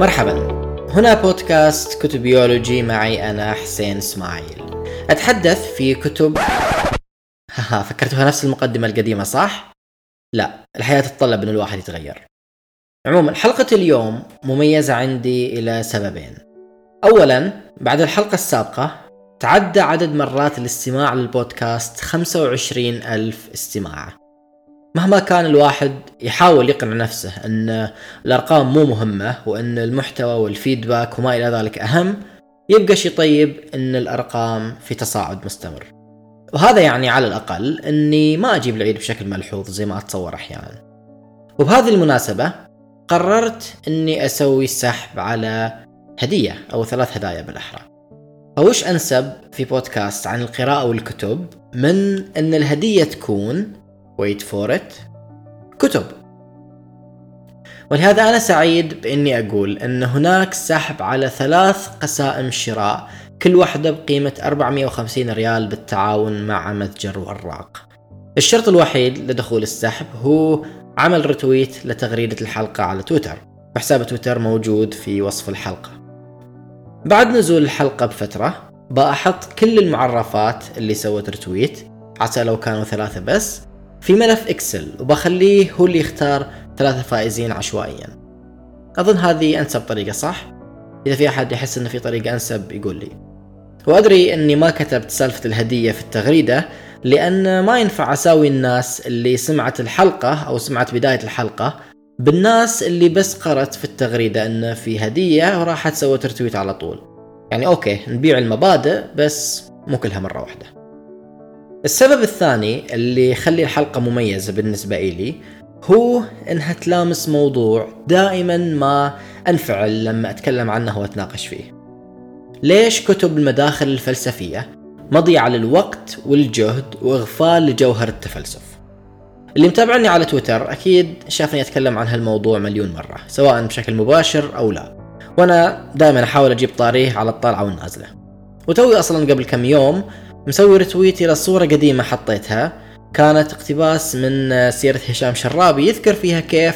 مرحبا. هنا بودكاست كتبيولوجي معي أنا حسين إسماعيل. أتحدث في كتب ها فكرتوها نفس المقدمة القديمة صح؟ لا الحياة تتطلب أن الواحد يتغير. عموما حلقة اليوم مميزة عندي إلى سببين. أولا بعد الحلقة السابقة تعدى عدد مرات الاستماع للبودكاست 25 ألف استماع. مهما كان الواحد يحاول يقنع نفسه أن الأرقام مو مهمة وأن المحتوى والفيدباك وما إلى ذلك أهم يبقى شي طيب أن الأرقام في تصاعد مستمر. وهذا يعني على الأقل أني ما أجيب العيد بشكل ملحوظ زي ما أتصور أحيانا. وبهذه المناسبة قررت أني أسوي سحب على هدية أو ثلاث هدايا بالأحرى. فوش أنسب في بودكاست عن القراءة والكتب من أن الهدية تكون wait for it. كتب. ولهذا أنا سعيد بإني أقول أن هناك سحب على ثلاث قسائم شراء كل واحدة بقيمة 450 ريال بالتعاون مع متجر وراق. الشرط الوحيد لدخول السحب هو عمل رتويت لتغريدة الحلقة على تويتر. وحساب تويتر موجود في وصف الحلقة. بعد نزول الحلقة بفترة بأحط كل المعرفات اللي سوت رتويت حتى لو كانوا ثلاثة بس في ملف إكسل وبخليه هو اللي يختار ثلاثة فائزين عشوائيا. أظن هذه أنسب طريقة صح؟ إذا في أحد يحس ان في طريقة أنسب يقول لي. وأدري إني ما كتبت سالفة الهدية في التغريدة لأن ما ينفع أساوي الناس اللي سمعت الحلقة أو سمعت بداية الحلقة بالناس اللي بس قرت في التغريدة إن في هدية وراحت سوت رتويت على طول. يعني أوكي نبيع المبادئ بس مو كلها مرة واحدة. السبب الثاني اللي يخلي الحلقة مميزة بالنسبة إلي هو إنها تلامس موضوع دائما ما أنفعل لما أتكلم عنه وأتناقش فيه. ليش كتب المداخل الفلسفية مضيعة للوقت والجهد وإغفال لجوهر التفلسف؟ اللي متابعني على تويتر أكيد شافني أتكلم عن هالموضوع مليون مرة سواء بشكل مباشر أو لا. وأنا دائما أحاول أجيب طاريه على الطالعة والنازلة. وتوي أصلا قبل كم يوم مسوي رتويت إلى صورة قديمة حطيتها. كانت اقتباس من سيرة هشام شرابي. يذكر فيها كيف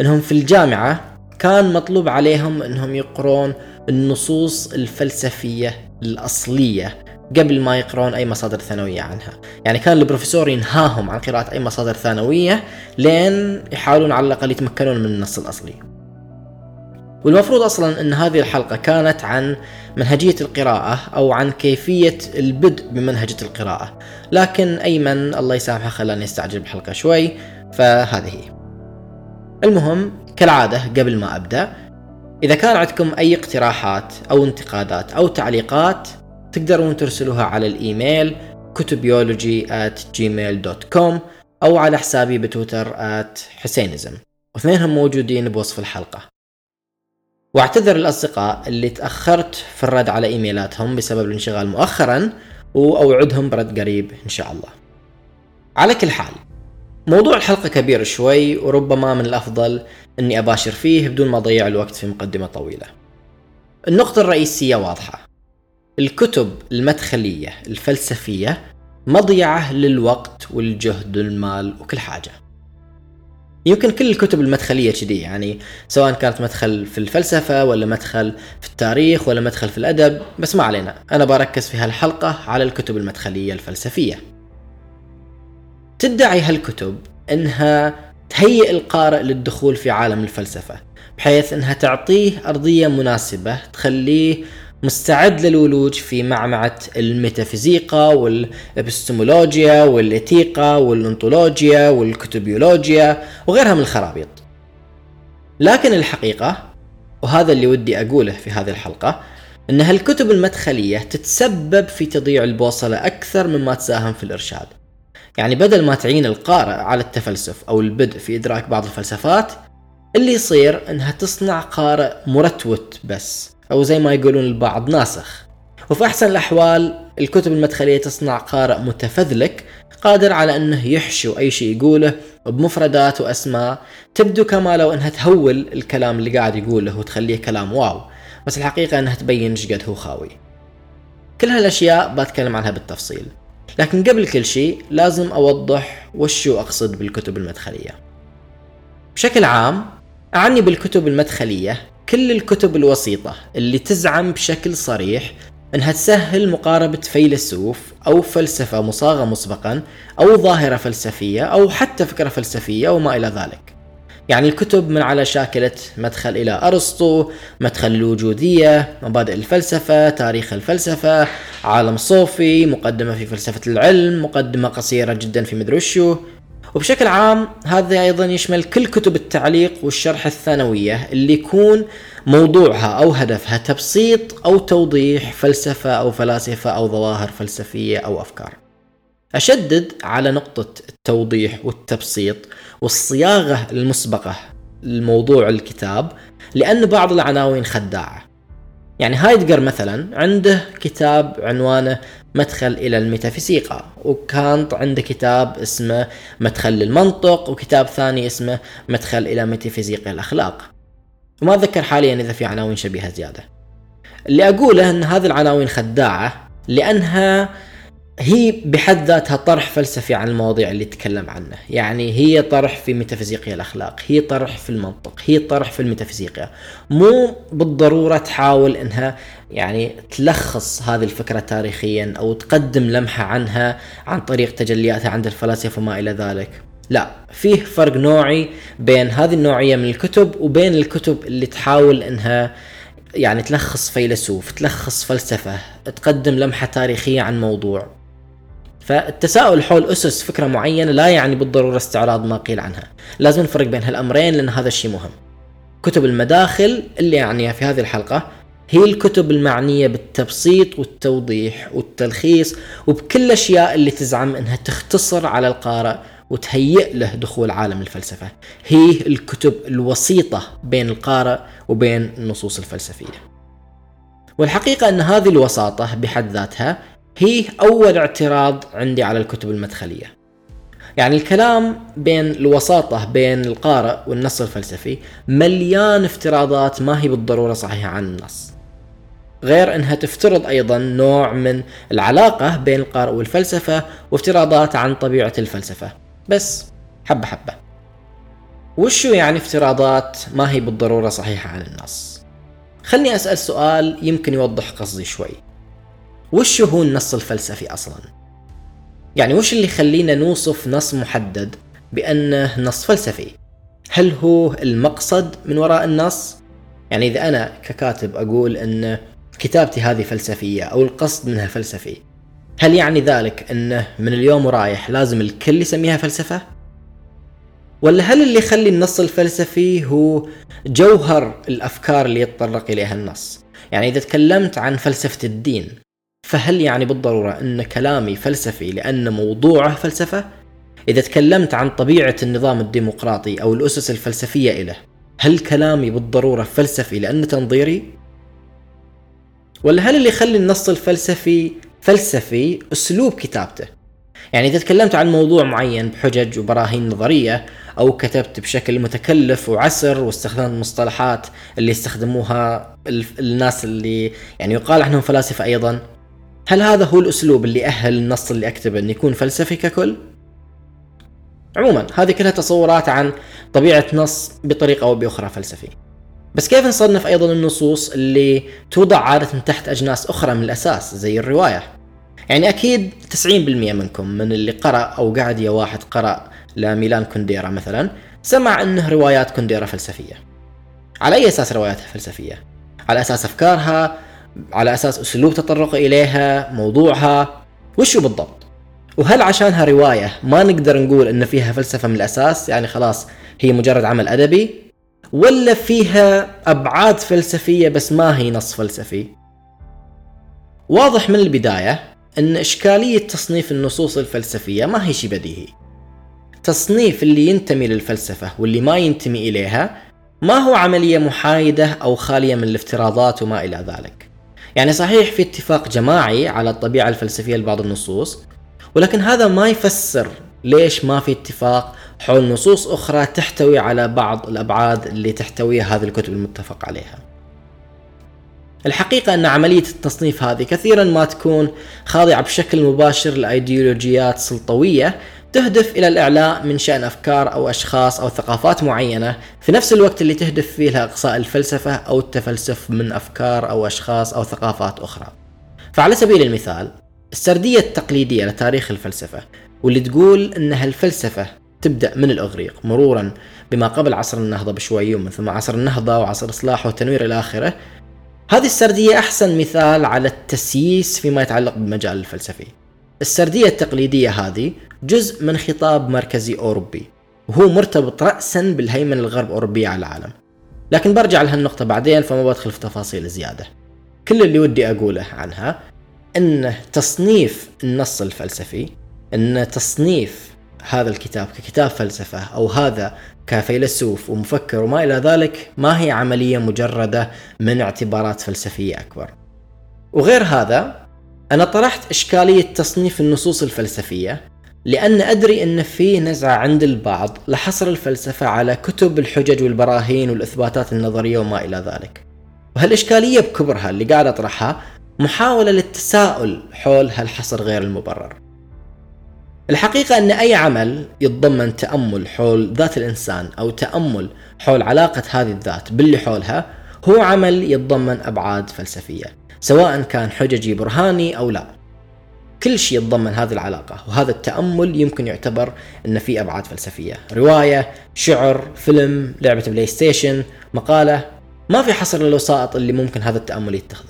إنهم في الجامعة كان مطلوب عليهم إنهم يقرون النصوص الفلسفية الأصلية قبل ما يقرون أي مصادر ثانوية عنها. يعني كان البروفيسور ينهاهم عن قراءة أي مصادر ثانوية لين يحاولون على الأقل يتمكنون من النص الأصلي. والمفروض أصلا إن هذه الحلقة كانت عن منهجية القراءة أو عن كيفية البدء بمنهجة القراءة. لكن أيمن الله يسامحه خلاني أستعجل بالحلقة شوي فهذه هي. المهم كالعادة قبل ما أبدأ إذا كان عندكم أي اقتراحات أو انتقادات أو تعليقات تقدرون ترسلوها على الإيميل كتبيولوجي at gmail.com أو على حسابي بتويتر حسينزم. واثنينهم موجودين بوصف الحلقة. واعتذر الأصدقاء اللي تأخرت في الرد على إيميلاتهم بسبب الانشغال مؤخرا وأوعدهم برد قريب إن شاء الله. على كل حال موضوع الحلقة كبير شوي وربما من الأفضل إني أباشر فيه بدون ما أضيع الوقت في مقدمة طويلة. النقطة الرئيسية واضحة. الكتب المدخلية الفلسفية مضيعة للوقت والجهد والمال وكل حاجة. يمكن كل الكتب المدخلية كذي يعني سواء كانت مدخل في الفلسفة ولا مدخل في التاريخ ولا مدخل في الأدب بس ما علينا. أنا بركز في هالحلقة على الكتب المدخلية الفلسفية. تدعي هالكتب إنها تهيئ القارئ للدخول في عالم الفلسفة بحيث إنها تعطيه أرضية مناسبة تخليه مستعد للولوج في معمعة الميتافيزيقا والإبستمولوجيا والإتيقا والأنطولوجيا والكتبيولوجيا وغيرها من الخرابيط. لكن الحقيقة وهذا اللي ودي أقوله في هذه الحلقة أن هالكتب المدخلية تتسبب في تضييع البوصلة أكثر مما تساهم في الإرشاد. يعني بدل ما تعين القارئ على التفلسف أو البدء في إدراك بعض الفلسفات اللي يصير أنها تصنع قارئ مرتوت بس. أو زي ما يقولون البعض ناسخ. وفي أحسن الأحوال الكتب المدخلية تصنع قارئ متفذلك قادر على أنه يحشو أي شيء يقوله بمفردات وأسماء تبدو كما لو أنها تهول الكلام اللي قاعد يقوله وتخليه كلام واو. بس الحقيقة أنها تبين إيش قد هو خاوي. كل هالأشياء بتكلم عنها بالتفصيل. لكن قبل كل شيء لازم أوضح وشو أقصد بالكتب المدخلية. بشكل عام أعني بالكتب المدخلية كل الكتب الوسيطة اللي تزعم بشكل صريح إنها تسهل مقاربة فيلسوف أو فلسفة مصاغة مسبقا أو ظاهرة فلسفية أو حتى فكرة فلسفية وما إلى ذلك. يعني الكتب من على شاكلة مدخل إلى أرسطو مدخل الوجودية مبادئ الفلسفة تاريخ الفلسفة عالم صوفي مقدمة في فلسفة العلم مقدمة قصيرة جدا في مدري وشو وبشكل عام هذا أيضا يشمل كل كتب التعليق والشرح الثانوية اللي يكون موضوعها أو هدفها تبسيط أو توضيح فلسفة أو فلاسفة أو ظواهر فلسفية أو أفكار. أشدد على نقطة التوضيح والتبسيط والصياغة المسبقة لموضوع الكتاب لأن بعض العناوين خداعة. يعني هايدجر مثلا عنده كتاب عنوانه مدخل إلى الميتافيزيقا. وكانت عنده كتاب اسمه مدخل للمنطق وكتاب ثاني اسمه مدخل إلى ميتافيزيقا الأخلاق. وما أتذكر حاليا إذا في عناوين شبيهة زيادة. اللي أقوله أن هذه العناوين خداعة لأنها هي بحد ذاتها طرح فلسفي عن المواضيع اللي تكلم عنه. يعني هي طرح في ميتافيزيقيا الأخلاق هي طرح في المنطق هي طرح في الميتافيزيقيا. مو بالضرورة تحاول إنها يعني تلخص هذه الفكرة تاريخيا أو تقدم لمحة عنها عن طريق تجلياتها عند الفلاسفة وما إلى ذلك. لا فيه فرق نوعي بين هذه النوعية من الكتب وبين الكتب اللي تحاول إنها يعني تلخص فيلسوف تلخص فلسفة تقدم لمحة تاريخية عن موضوع. فالتساؤل حول أسس فكرة معينة لا يعني بالضرورة استعراض ما قيل عنها. لازم نفرق بين هالأمرين لأن هذا الشيء مهم. كتب المداخل اللي أعنيها في هذه الحلقة هي الكتب المعنية بالتبسيط والتوضيح والتلخيص وبكل الأشياء اللي تزعم أنها تختصر على القارئ وتهيئ له دخول عالم الفلسفة. هي الكتب الوسيطة بين القارئ وبين النصوص الفلسفية. والحقيقة أن هذه الوساطة بحد ذاتها هي أول اعتراض عندي على الكتب المدخلية. يعني الكلام بين الوساطة بين القارئ والنص الفلسفي مليان افتراضات ما هي بالضرورة صحيحة عن النص. غير إنها تفترض أيضا نوع من العلاقة بين القارئ والفلسفة وافتراضات عن طبيعة الفلسفة. بس حبة حبة. وشو يعني افتراضات ما هي بالضرورة صحيحة عن النص؟ خلني أسأل سؤال يمكن يوضح قصدي شوي. وش هو النص الفلسفي أصلا؟ يعني وش اللي يخلينا نوصف نص محدد بأنه نص فلسفي؟ هل هو المقصد من وراء النص؟ يعني إذا أنا ككاتب أقول أن كتابتي هذه فلسفية أو القصد منها فلسفي هل يعني ذلك أنه من اليوم ورايح لازم الكل يسميها فلسفة؟ ولا هل اللي يخلي النص الفلسفي هو جوهر الأفكار اللي يتطرق إليها النص؟ يعني إذا تكلمت عن فلسفة الدين فهل يعني بالضرورة أن كلامي فلسفي لأن موضوعه فلسفة؟ إذا تكلمت عن طبيعة النظام الديمقراطي أو الأسس الفلسفية إله هل كلامي بالضرورة فلسفي لأن تنظيري؟ ولا هل اللي يخلي النص الفلسفي فلسفي أسلوب كتابته؟ يعني إذا تكلمت عن موضوع معين بحجج وبراهين نظرية أو كتبت بشكل متكلف وعسر واستخدمت مصطلحات اللي يستخدموها الناس اللي يعني يقال عنهم فلاسفة أيضا هل هذا هو الأسلوب اللي أهل النص اللي أكتبه أن يكون فلسفي ككل؟ عموما هذه كلها تصورات عن طبيعة نص بطريقة أو بأخرى فلسفي بس كيف نصنف أيضا النصوص اللي توضع عادة تحت أجناس أخرى من الأساس زي الرواية يعني أكيد 90% منكم من اللي قرأ أو قعد يا واحد قرأ لميلان كونديرا مثلا سمع أنه روايات كونديرا فلسفية على أي أساس رواياتها فلسفية؟ على أساس أفكارها على أساس أسلوب تطرق إليها موضوعها وشو بالضبط؟ وهل عشانها رواية ما نقدر نقول إن فيها فلسفة من الأساس يعني خلاص هي مجرد عمل أدبي ولا فيها أبعاد فلسفية بس ما هي نص فلسفي؟ واضح من البداية إن إشكالية تصنيف النصوص الفلسفية ما هي شيء بديهي. تصنيف اللي ينتمي للفلسفة واللي ما ينتمي إليها ما هو عملية محايدة أو خالية من الافتراضات وما إلى ذلك. يعني صحيح في اتفاق جماعي على الطبيعة الفلسفية لبعض النصوص ولكن هذا ما يفسر ليش ما في اتفاق حول نصوص أخرى تحتوي على بعض الأبعاد اللي تحتويها هذه الكتب المتفق عليها. الحقيقة أن عملية التصنيف هذه كثيرا ما تكون خاضعة بشكل مباشر لأيديولوجيات سلطوية تهدف إلى الإعلاء من شأن أفكار أو أشخاص أو ثقافات معينة في نفس الوقت اللي تهدف فيه لإقصاء الفلسفة أو التفلسف من أفكار أو أشخاص أو ثقافات أخرى. فعلى سبيل المثال السردية التقليدية لتاريخ الفلسفة واللي تقول أنها الفلسفة تبدأ من الإغريق مرورا بما قبل عصر النهضة بشوي ومن ثم عصر النهضة وعصر الإصلاح والتنوير إلى آخره. هذه السردية أحسن مثال على التسييس فيما يتعلق بالمجال الفلسفي. السردية التقليدية هذه جزء من خطاب مركزي أوروبي. وهو مرتبط رأسا بالهيمنة الغرب أوروبية على العالم. لكن برجع لهالنقطة بعدين فما بدخل في تفاصيل زيادة. كل اللي ودي أقوله عنها أن تصنيف النص الفلسفي أن تصنيف هذا الكتاب ككتاب فلسفة أو هذا كفيلسوف ومفكر وما إلى ذلك ما هي عملية مجردة من اعتبارات فلسفية أكبر. وغير هذا أنا طرحت إشكالية تصنيف النصوص الفلسفية لأن أدري أن في نزعة عند البعض لحصر الفلسفة على كتب الحجج والبراهين والإثباتات النظرية وما إلى ذلك. وهالإشكالية بكبرها اللي قاعد أطرحها محاولة للتساؤل حول هالحصر غير المبرر. الحقيقة أن أي عمل يتضمن تأمل حول ذات الإنسان أو تأمل حول علاقة هذه الذات باللي حولها هو عمل يتضمن أبعاد فلسفية. سواء كان حججي برهاني أو لا كل شيء يتضمن هذه العلاقة وهذا التأمل يمكن يعتبر أن في أبعاد فلسفية رواية شعر فيلم لعبة بلاي ستيشن مقالة ما في حصر للوسائط اللي ممكن هذا التأمل يتخذ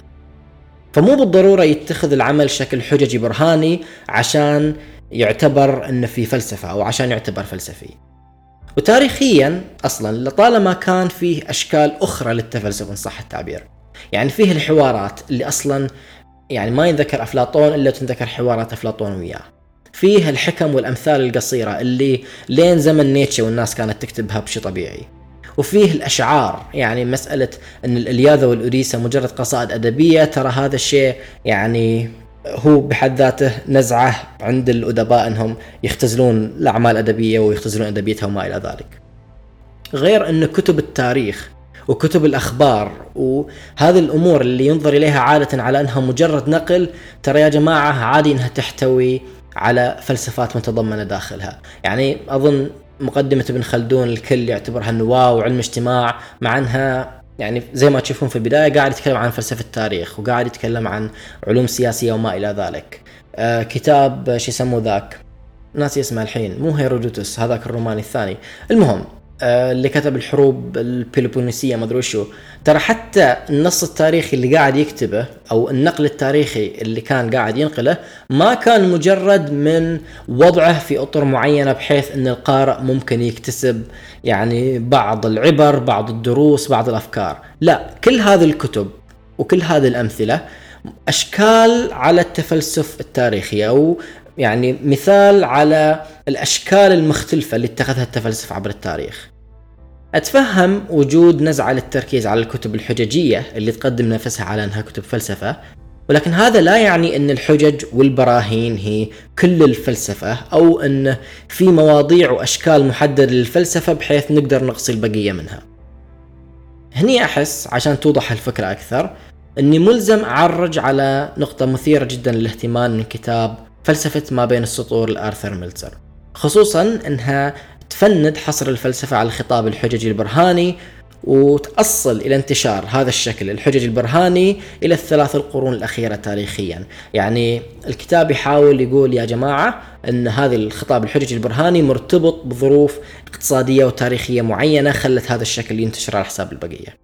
فمو بالضرورة يتخذ العمل شكل حججي برهاني عشان يعتبر إنه في فلسفة أو عشان يعتبر فلسفي. وتاريخيا أصلا لطالما كان فيه أشكال أخرى للتفلسف إن صح التعبير. يعني فيه الحوارات اللي أصلا يعني ما ينذكر أفلاطون إلا تنذكر حوارات أفلاطون وياه. فيه الحكم والأمثال القصيرة اللي لين زمن نيتشه والناس كانت تكتبها بشي طبيعي. وفيه الأشعار يعني مسألة إن الإلياذة والاوديسه مجرد قصائد أدبية ترى هذا الشيء يعني هو بحد ذاته نزعة عند الأدباء إنهم يختزلون الأعمال الأدبية ويختزلون أدبيتها وما إلى ذلك. غير إن كتب التاريخ وكتب الأخبار. وهذه الأمور اللي ينظر إليها عادة على أنها مجرد نقل ترى يا جماعة عادي إنها تحتوي على فلسفات متضمنة داخلها، يعني أظن مقدمة ابن خلدون الكل يعتبرها إنه واو علم اجتماع مع إنها يعني زي ما تشوفون في البداية قاعد يتكلم عن فلسفة التاريخ وقاعد يتكلم عن علوم سياسية وما إلى ذلك. آه كتاب شو يسموه ذاك؟ ناسي اسمه الحين مو هيرودوتوس هذاك الروماني الثاني. المهم اللي كتب الحروب البيلوبونيسية ما أدري وشو. ترى حتى النص التاريخي اللي قاعد يكتبه أو النقل التاريخي اللي كان قاعد ينقله ما كان مجرد من وضعه في أطر معينة بحيث إن القارئ ممكن يكتسب يعني بعض العبر بعض الدروس بعض الأفكار. لا كل هذه الكتب وكل هذه الأمثلة أشكال على التفلسف التاريخي أو يعني مثال على الأشكال المختلفة اللي اتخذها التفلسف عبر التاريخ. أتفهم وجود نزعة للتركيز على الكتب الحججية اللي تقدم نفسها على أنها كتب فلسفة، ولكن هذا لا يعني إن الحجج والبراهين هي كل الفلسفة أو إن في مواضيع وأشكال محددة للفلسفة بحيث نقدر نقصي البقية منها. هني أحس عشان توضح الفكرة أكثر إني ملزم أعرج على نقطة مثيرة جدا للاهتمام من كتاب فلسفة ما بين السطور لآرثر ميلتزر. خصوصا إنها تفند حصر الفلسفة على الخطاب الحججي البرهاني وتأصل إلى انتشار هذا الشكل الحجج البرهاني إلى الثلاث القرون الأخيرة تاريخيا. يعني الكتاب يحاول يقول يا جماعة أن هذا الخطاب الحججي البرهاني مرتبط بظروف اقتصادية وتاريخية معينة خلت هذا الشكل ينتشر على حساب البقية.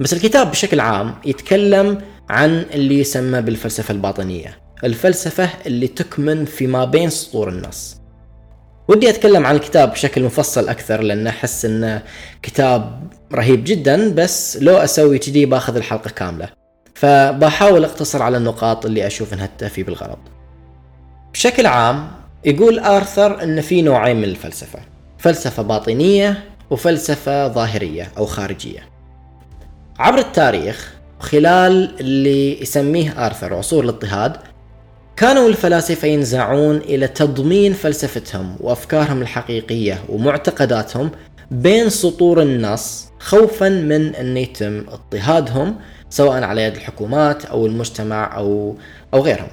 بس الكتاب بشكل عام يتكلم عن اللي يسمى بالفلسفة الباطنية. الفلسفة اللي تكمن فيما بين سطور النص. ودي أتكلم عن الكتاب بشكل مفصل أكثر لأن أحس إنه كتاب رهيب جدا بس لو أسوي كذي بأخذ الحلقة كاملة. فبحاول أقتصر على النقاط اللي أشوف إنها تفي بالغرض بشكل عام يقول آرثر إن في نوعين من الفلسفة. فلسفة باطنية وفلسفة ظاهرية أو خارجية. عبر التاريخ خلال اللي يسميه آرثر عصور الاضطهاد كانوا الفلاسفة ينزعون إلى تضمين فلسفتهم وأفكارهم الحقيقية ومعتقداتهم بين سطور النص خوفا من أن يتم اضطهادهم سواء على يد الحكومات أو المجتمع أو أو غيرهم.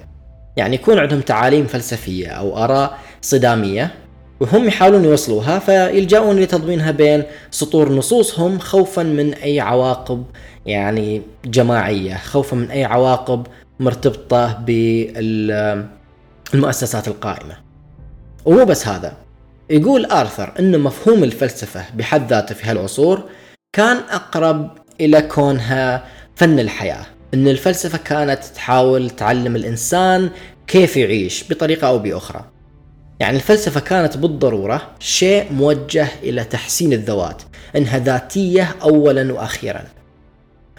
يعني يكون عندهم تعاليم فلسفية أو آراء صدامية وهم يحاولون يوصلوها فيلجأون لتضمينها بين سطور نصوصهم خوفا من أي عواقب يعني جماعية خوفا من أي عواقب مرتبطة بالمؤسسات القائمة. ومو بس هذا. يقول آرثر أن مفهوم الفلسفة بحد ذاته في هالعصور كان أقرب إلى كونها فن الحياة. أن الفلسفة كانت تحاول تعلم الإنسان كيف يعيش بطريقة أو بأخرى. يعني الفلسفة كانت بالضرورة شيء موجه إلى تحسين الذوات. إنها ذاتية أولا وأخيرا.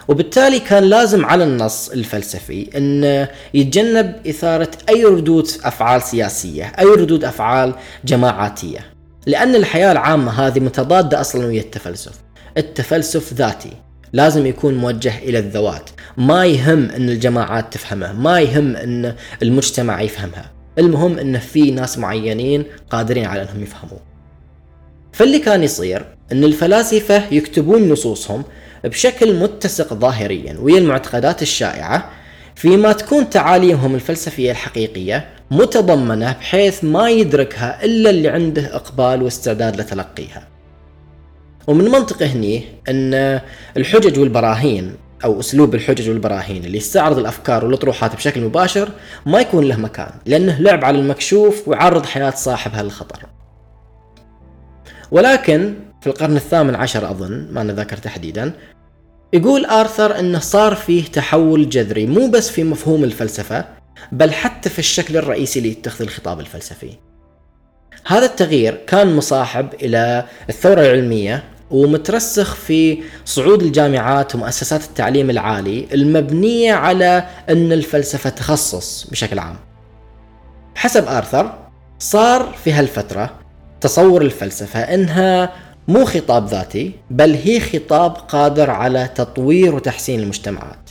وبالتالي كان لازم على النص الفلسفي أن يتجنب إثارة أي ردود أفعال سياسية أي ردود أفعال جماعاتية. لأن الحياة العامة هذه متضادة أصلا ويا التفلسف. التفلسف ذاتي لازم يكون موجه إلى الذوات. ما يهم إن الجماعات تفهمه ما يهم إن المجتمع يفهمها. المهم إن في ناس معينين قادرين على إنهم يفهموه فاللي كان يصير إن الفلاسفة يكتبون نصوصهم بشكل متسق ظاهريا ويا المعتقدات الشائعة فيما تكون تعاليمهم الفلسفية الحقيقية متضمنة بحيث ما يدركها إلا اللي عنده إقبال واستعداد لتلقيها. ومن منطقه هني أن الحجج والبراهين أو أسلوب الحجج والبراهين اللي يستعرض الأفكار والأطروحات بشكل مباشر ما يكون له مكان لأنه لعب على المكشوف ويعرض حياة صاحبها للخطر. ولكن في القرن الثامن عشر أظن ما ذاكر تحديدا يقول آرثر أنه صار فيه تحول جذري مو بس في مفهوم الفلسفة بل حتى في الشكل الرئيسي ليتخذ الخطاب الفلسفي. هذا التغيير كان مصاحب إلى الثورة العلمية ومترسخ في صعود الجامعات ومؤسسات التعليم العالي المبنية على أن الفلسفة تخصص بشكل عام. حسب آرثر صار في هالفترة تصور الفلسفة أنها مو خطاب ذاتي بل هي خطاب قادر على تطوير وتحسين المجتمعات.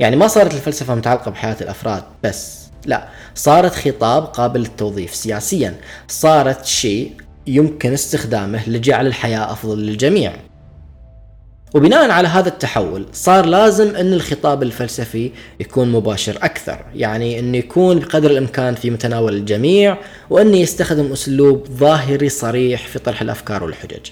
يعني ما صارت الفلسفة متعلقة بحياة الأفراد بس لا صارت خطاب قابل للتوظيف سياسيا. صارت شيء يمكن استخدامه لجعل الحياة أفضل للجميع. وبناء على هذا التحول صار لازم أن الخطاب الفلسفي يكون مباشر أكثر يعني أنه يكون بقدر الإمكان في متناول الجميع وأنه يستخدم أسلوب ظاهري صريح في طرح الأفكار والحجج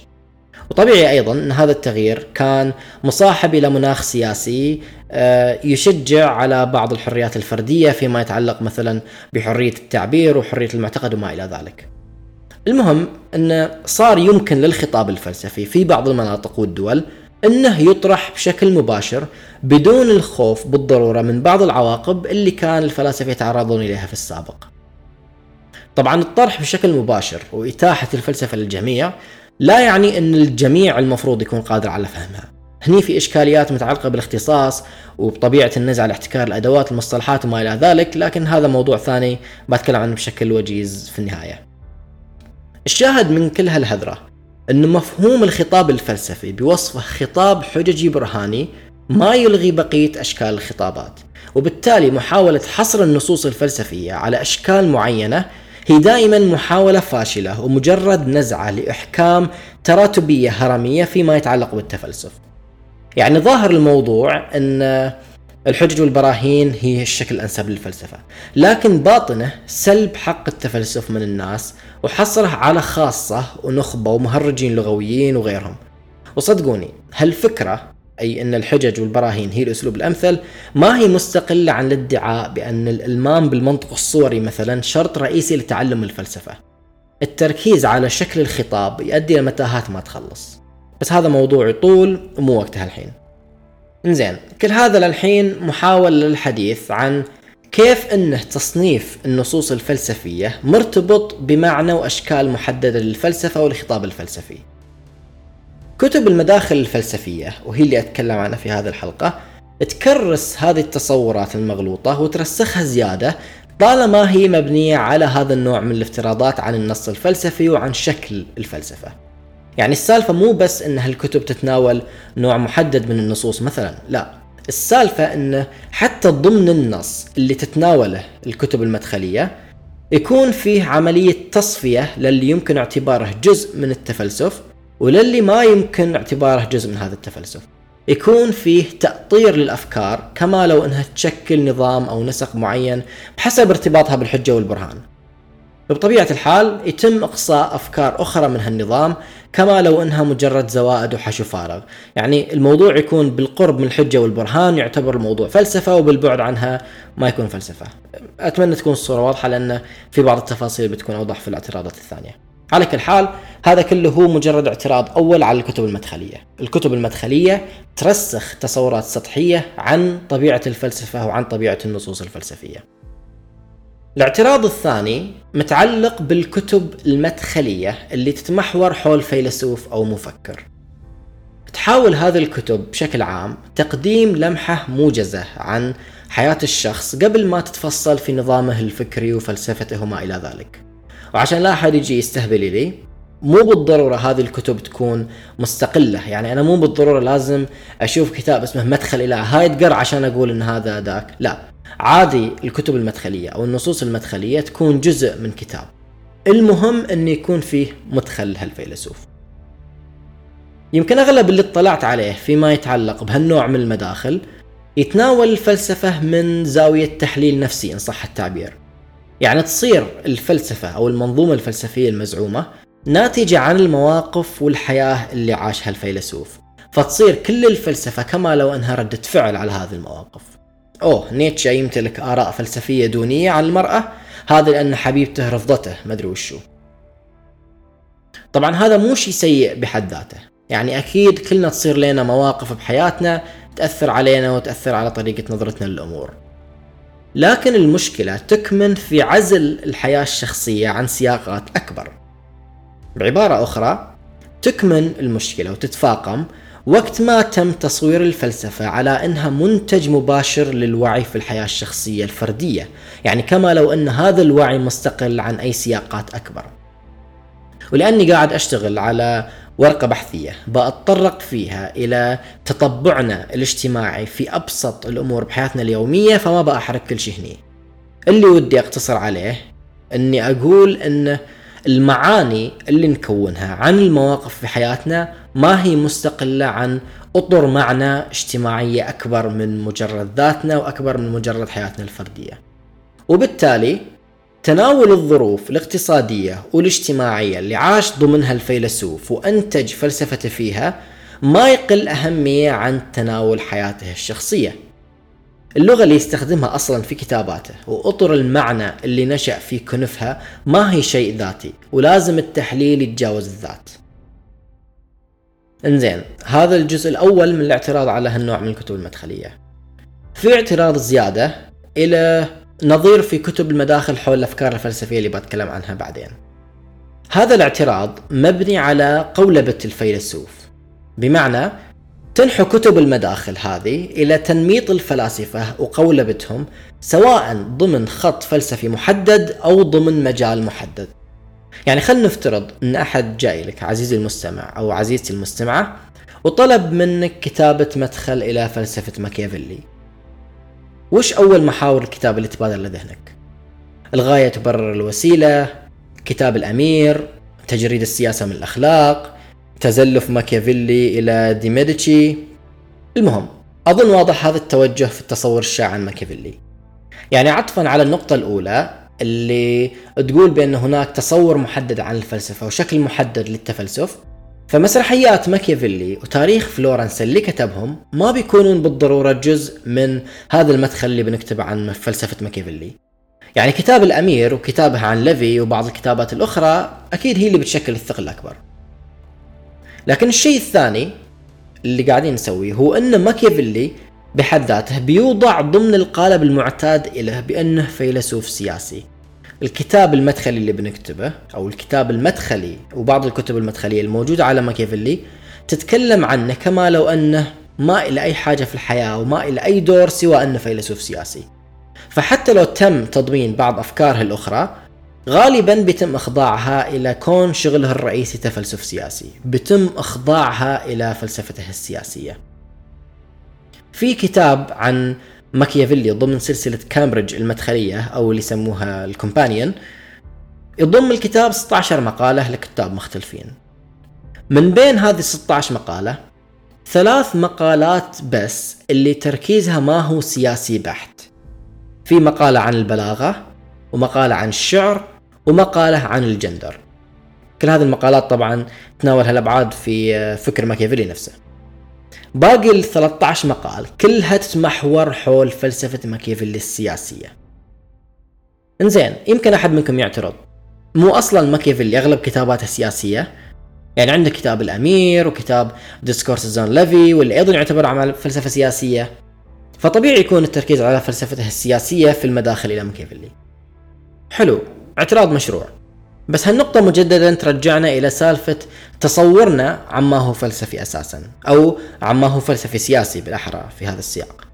وطبيعي أيضا إن هذا التغيير كان مصاحب إلى مناخ سياسي آه، يشجع على بعض الحريات الفردية فيما يتعلق مثلا بحرية التعبير وحرية المعتقد وما إلى ذلك. المهم انه صار يمكن للخطاب الفلسفي في بعض المناطق والدول إنه يطرح بشكل مباشر بدون الخوف بالضرورة من بعض العواقب اللي كان الفلاسفة يتعرضون إليها في السابق. طبعا الطرح بشكل مباشر وإتاحة الفلسفة للجميع لا يعني إن الجميع المفروض يكون قادر على فهمها. هني في إشكاليات متعلقة بالاختصاص وبطبيعة النزع على احتكار الأدوات المصطلحات وما إلى ذلك، لكن هذا موضوع ثاني بتكلم عنه بشكل وجيز في النهاية. الشاهد من كل هالهذره أن مفهوم الخطاب الفلسفي بوصفه خطاب حججي برهاني ما يلغي بقية أشكال الخطابات وبالتالي محاولة حصر النصوص الفلسفية على أشكال معينة هي دائما محاولة فاشلة ومجرد نزعة لإحكام تراتبية هرمية فيما يتعلق بالتفلسف. يعني ظاهر الموضوع أن الحجج والبراهين هي الشكل الأنسب للفلسفة. لكن باطنه سلب حق التفلسف من الناس وحصره على خاصة ونخبة ومهرجين لغويين وغيرهم. وصدقوني هالفكرة أي أن الحجج والبراهين هي الأسلوب الأمثل ما هي مستقلة عن الادعاء بأن الإلمام بالمنطق الصوري مثلا شرط رئيسي لتعلم الفلسفة. التركيز على شكل الخطاب يؤدي إلى متاهات ما تخلص. بس هذا موضوع يطول ومو وقتها الحين. زين كل هذا للحين محاولة للحديث عن كيف انه تصنيف النصوص الفلسفية مرتبط بمعنى وأشكال محددة للفلسفة والخطاب الفلسفي. كتب المداخل الفلسفية وهي اللي أتكلم عنها في هذه الحلقة تكرس هذه التصورات المغلوطة وترسخها زيادة طالما هي مبنية على هذا النوع من الافتراضات عن النص الفلسفي وعن شكل الفلسفة. يعني السالفة مو بس إن هالكتب تتناول نوع محدد من النصوص مثلا، لا، السالفة انه حتى ضمن النص اللي تتناوله الكتب المدخلية يكون فيه عملية تصفية للي يمكن اعتباره جزء من التفلسف وللي ما يمكن اعتباره جزء من هذا التفلسف. يكون فيه تأطير للأفكار كما لو أنها تشكل نظام أو نسق معين بحسب ارتباطها بالحجة والبرهان. بطبيعة الحال يتم إقصاء أفكار أخرى من هالنظام كما لو أنها مجرد زوائد وحشو فارغ. يعني الموضوع يكون بالقرب من الحجة والبرهان يعتبر الموضوع فلسفة وبالبعد عنها ما يكون فلسفة. أتمنى تكون الصورة واضحة لأن في بعض التفاصيل بتكون أوضح في الاعتراضات الثانية. على كل حال هذا كله هو مجرد اعتراض أول على الكتب المدخلية. الكتب المدخلية ترسخ تصورات سطحية عن طبيعة الفلسفة وعن طبيعة النصوص الفلسفية. الاعتراض الثاني متعلق بالكتب المدخلية اللي تتمحور حول فيلسوف أو مفكر. تحاول هذه الكتب بشكل عام تقديم لمحة موجزة عن حياة الشخص قبل ما تتفصل في نظامه الفكري وفلسفته وما إلى ذلك. وعشان لا أحد يجي يستهبل لي مو بالضرورة هذه الكتب تكون مستقلة. يعني أنا مو بالضرورة لازم أشوف كتاب اسمه مدخل إلى هايدجر عشان أقول إن هذا ذاك. لا عادي الكتب المدخلية أو النصوص المدخلية تكون جزء من كتاب. المهم أن يكون فيه مدخل هالفيلسوف يمكن أغلب اللي اطلعت عليه فيما يتعلق بهالنوع من المداخل يتناول الفلسفة من زاوية تحليل نفسي إن صح التعبير. يعني تصير الفلسفة أو المنظومة الفلسفية المزعومة ناتجة عن المواقف والحياة اللي عاشها الفيلسوف فتصير كل الفلسفة كما لو أنها ردة فعل على هذه المواقف. أوه نيتشه يمتلك آراء فلسفية دونية عن المرأة؟ هذا لأن حبيبته رفضته مدري وشو. طبعا هذا مو شيء سيء بحد ذاته. يعني أكيد كلنا تصير لنا مواقف بحياتنا تأثر علينا وتأثر على طريقة نظرتنا للأمور. لكن المشكلة تكمن في عزل الحياة الشخصية عن سياقات أكبر. بعبارة أخرى تكمن المشكلة وتتفاقم وقت ما تم تصوير الفلسفة على أنها منتج مباشر للوعي في الحياة الشخصية الفردية. يعني كما لو أن هذا الوعي مستقل عن أي سياقات أكبر. ولأني قاعد أشتغل على ورقة بحثية بأتطرق فيها إلى تطبعنا الاجتماعي في أبسط الأمور بحياتنا اليومية فما بأحرق كل شيء هني. اللي ودي أقتصر عليه أني أقول أن المعاني اللي نكونها عن المواقف في حياتنا ما هي مستقلة عن أطر معنى اجتماعية أكبر من مجرد ذاتنا وأكبر من مجرد حياتنا الفردية. وبالتالي تناول الظروف الاقتصادية والاجتماعية اللي عاش ضمنها الفيلسوف وأنتج فلسفته فيها ما يقل أهمية عن تناول حياته الشخصية. اللغة اللي يستخدمها أصلا في كتاباته وأطر المعنى اللي نشأ في كنفها ما هي شيء ذاتي ولازم التحليل يتجاوز الذات. إنزين هذا الجزء الأول من الاعتراض على هالنوع من الكتب المدخلية. في اعتراض زيادة إلى نظير في كتب المداخل حول الأفكار الفلسفية اللي بتكلم عنها بعدين. هذا الاعتراض مبني على قولبة الفيلسوف بمعنى تنحو كتب المداخل هذه إلى تنميط الفلاسفة وقولبتهم سواء ضمن خط فلسفي محدد أو ضمن مجال محدد يعني خلينا نفترض أن أحد جاي لك عزيزي المستمع أو عزيزتي المستمعة وطلب منك كتابة مدخل إلى فلسفة ماكيافيلي وش أول محاور الكتاب اللي تبادر لذهنك؟ الغاية تبرر الوسيلة كتاب الأمير تجريد السياسة من الأخلاق تزلف ماكيافيلي إلى دي ميديتشي المهم أظن واضح هذا التوجه في التصور الشائع عن ماكيافيلي. يعني عطفا على النقطة الأولى اللي تقول بأن هناك تصور محدد عن الفلسفة وشكل محدد للتفلسف. فمسرحيات ماكيافيلي وتاريخ فلورنس اللي كتبهم ما بيكونون بالضرورة جزء من هذا المدخل اللي بنكتبه عن فلسفة ماكيافيلي. يعني كتاب الأمير وكتابه عن ليفي وبعض الكتابات الأخرى أكيد هي اللي بتشكل الثقل الأكبر. لكن الشيء الثاني اللي قاعدين نسويه هو إن ماكيافيلي بحد ذاته بيوضع ضمن القالب المعتاد له بأنه فيلسوف سياسي. الكتاب المدخلي اللي بنكتبه أو الكتاب المدخلي وبعض الكتب المدخلية الموجودة على ماكيافيلي تتكلم عنه كما لو أنه ما إلى أي حاجة في الحياة وما إلى أي دور سوى أنه فيلسوف سياسي فحتى لو تم تضمين بعض أفكاره الأخرى غالبا بيتم إخضاعها إلى كون شغله الرئيسي تفلسف سياسي. بيتم إخضاعها إلى فلسفته السياسية. في كتاب عن ماكيافيلي ضمن سلسلة كامبريدج المدخلية أو اللي يسموها ال Companion يضم الكتاب 16 مقالة لكتاب مختلفين. من بين هذه 16 مقالة ثلاث مقالات بس اللي تركيزها ما هو سياسي بحت. في مقالة عن البلاغة ومقالة عن الشعر ومقالة عن الجندر. كل هذه المقالات طبعا تناول هالابعاد في فكر ماكيافيلي نفسه. باقي ال 13 مقال كلها تتمحور حول فلسفة ماكيافيلي السياسية. إنزين يمكن أحد منكم يعترض. مو أصلا ماكيافيلي أغلب كتاباته سياسية. يعني عندك كتاب الأمير وكتاب Discourse on Livy واللي أيضا يعتبر عمل فلسفة سياسية. فطبيعي يكون التركيز على فلسفته السياسية في المداخل إلى ماكيافيلي. حلو. اعتراض مشروع. بس هالنقطة مجددا ترجعنا إلى سالفة تصورنا عما هو فلسفي أساسا أو عما هو فلسفي سياسي بالأحرى في هذا السياق.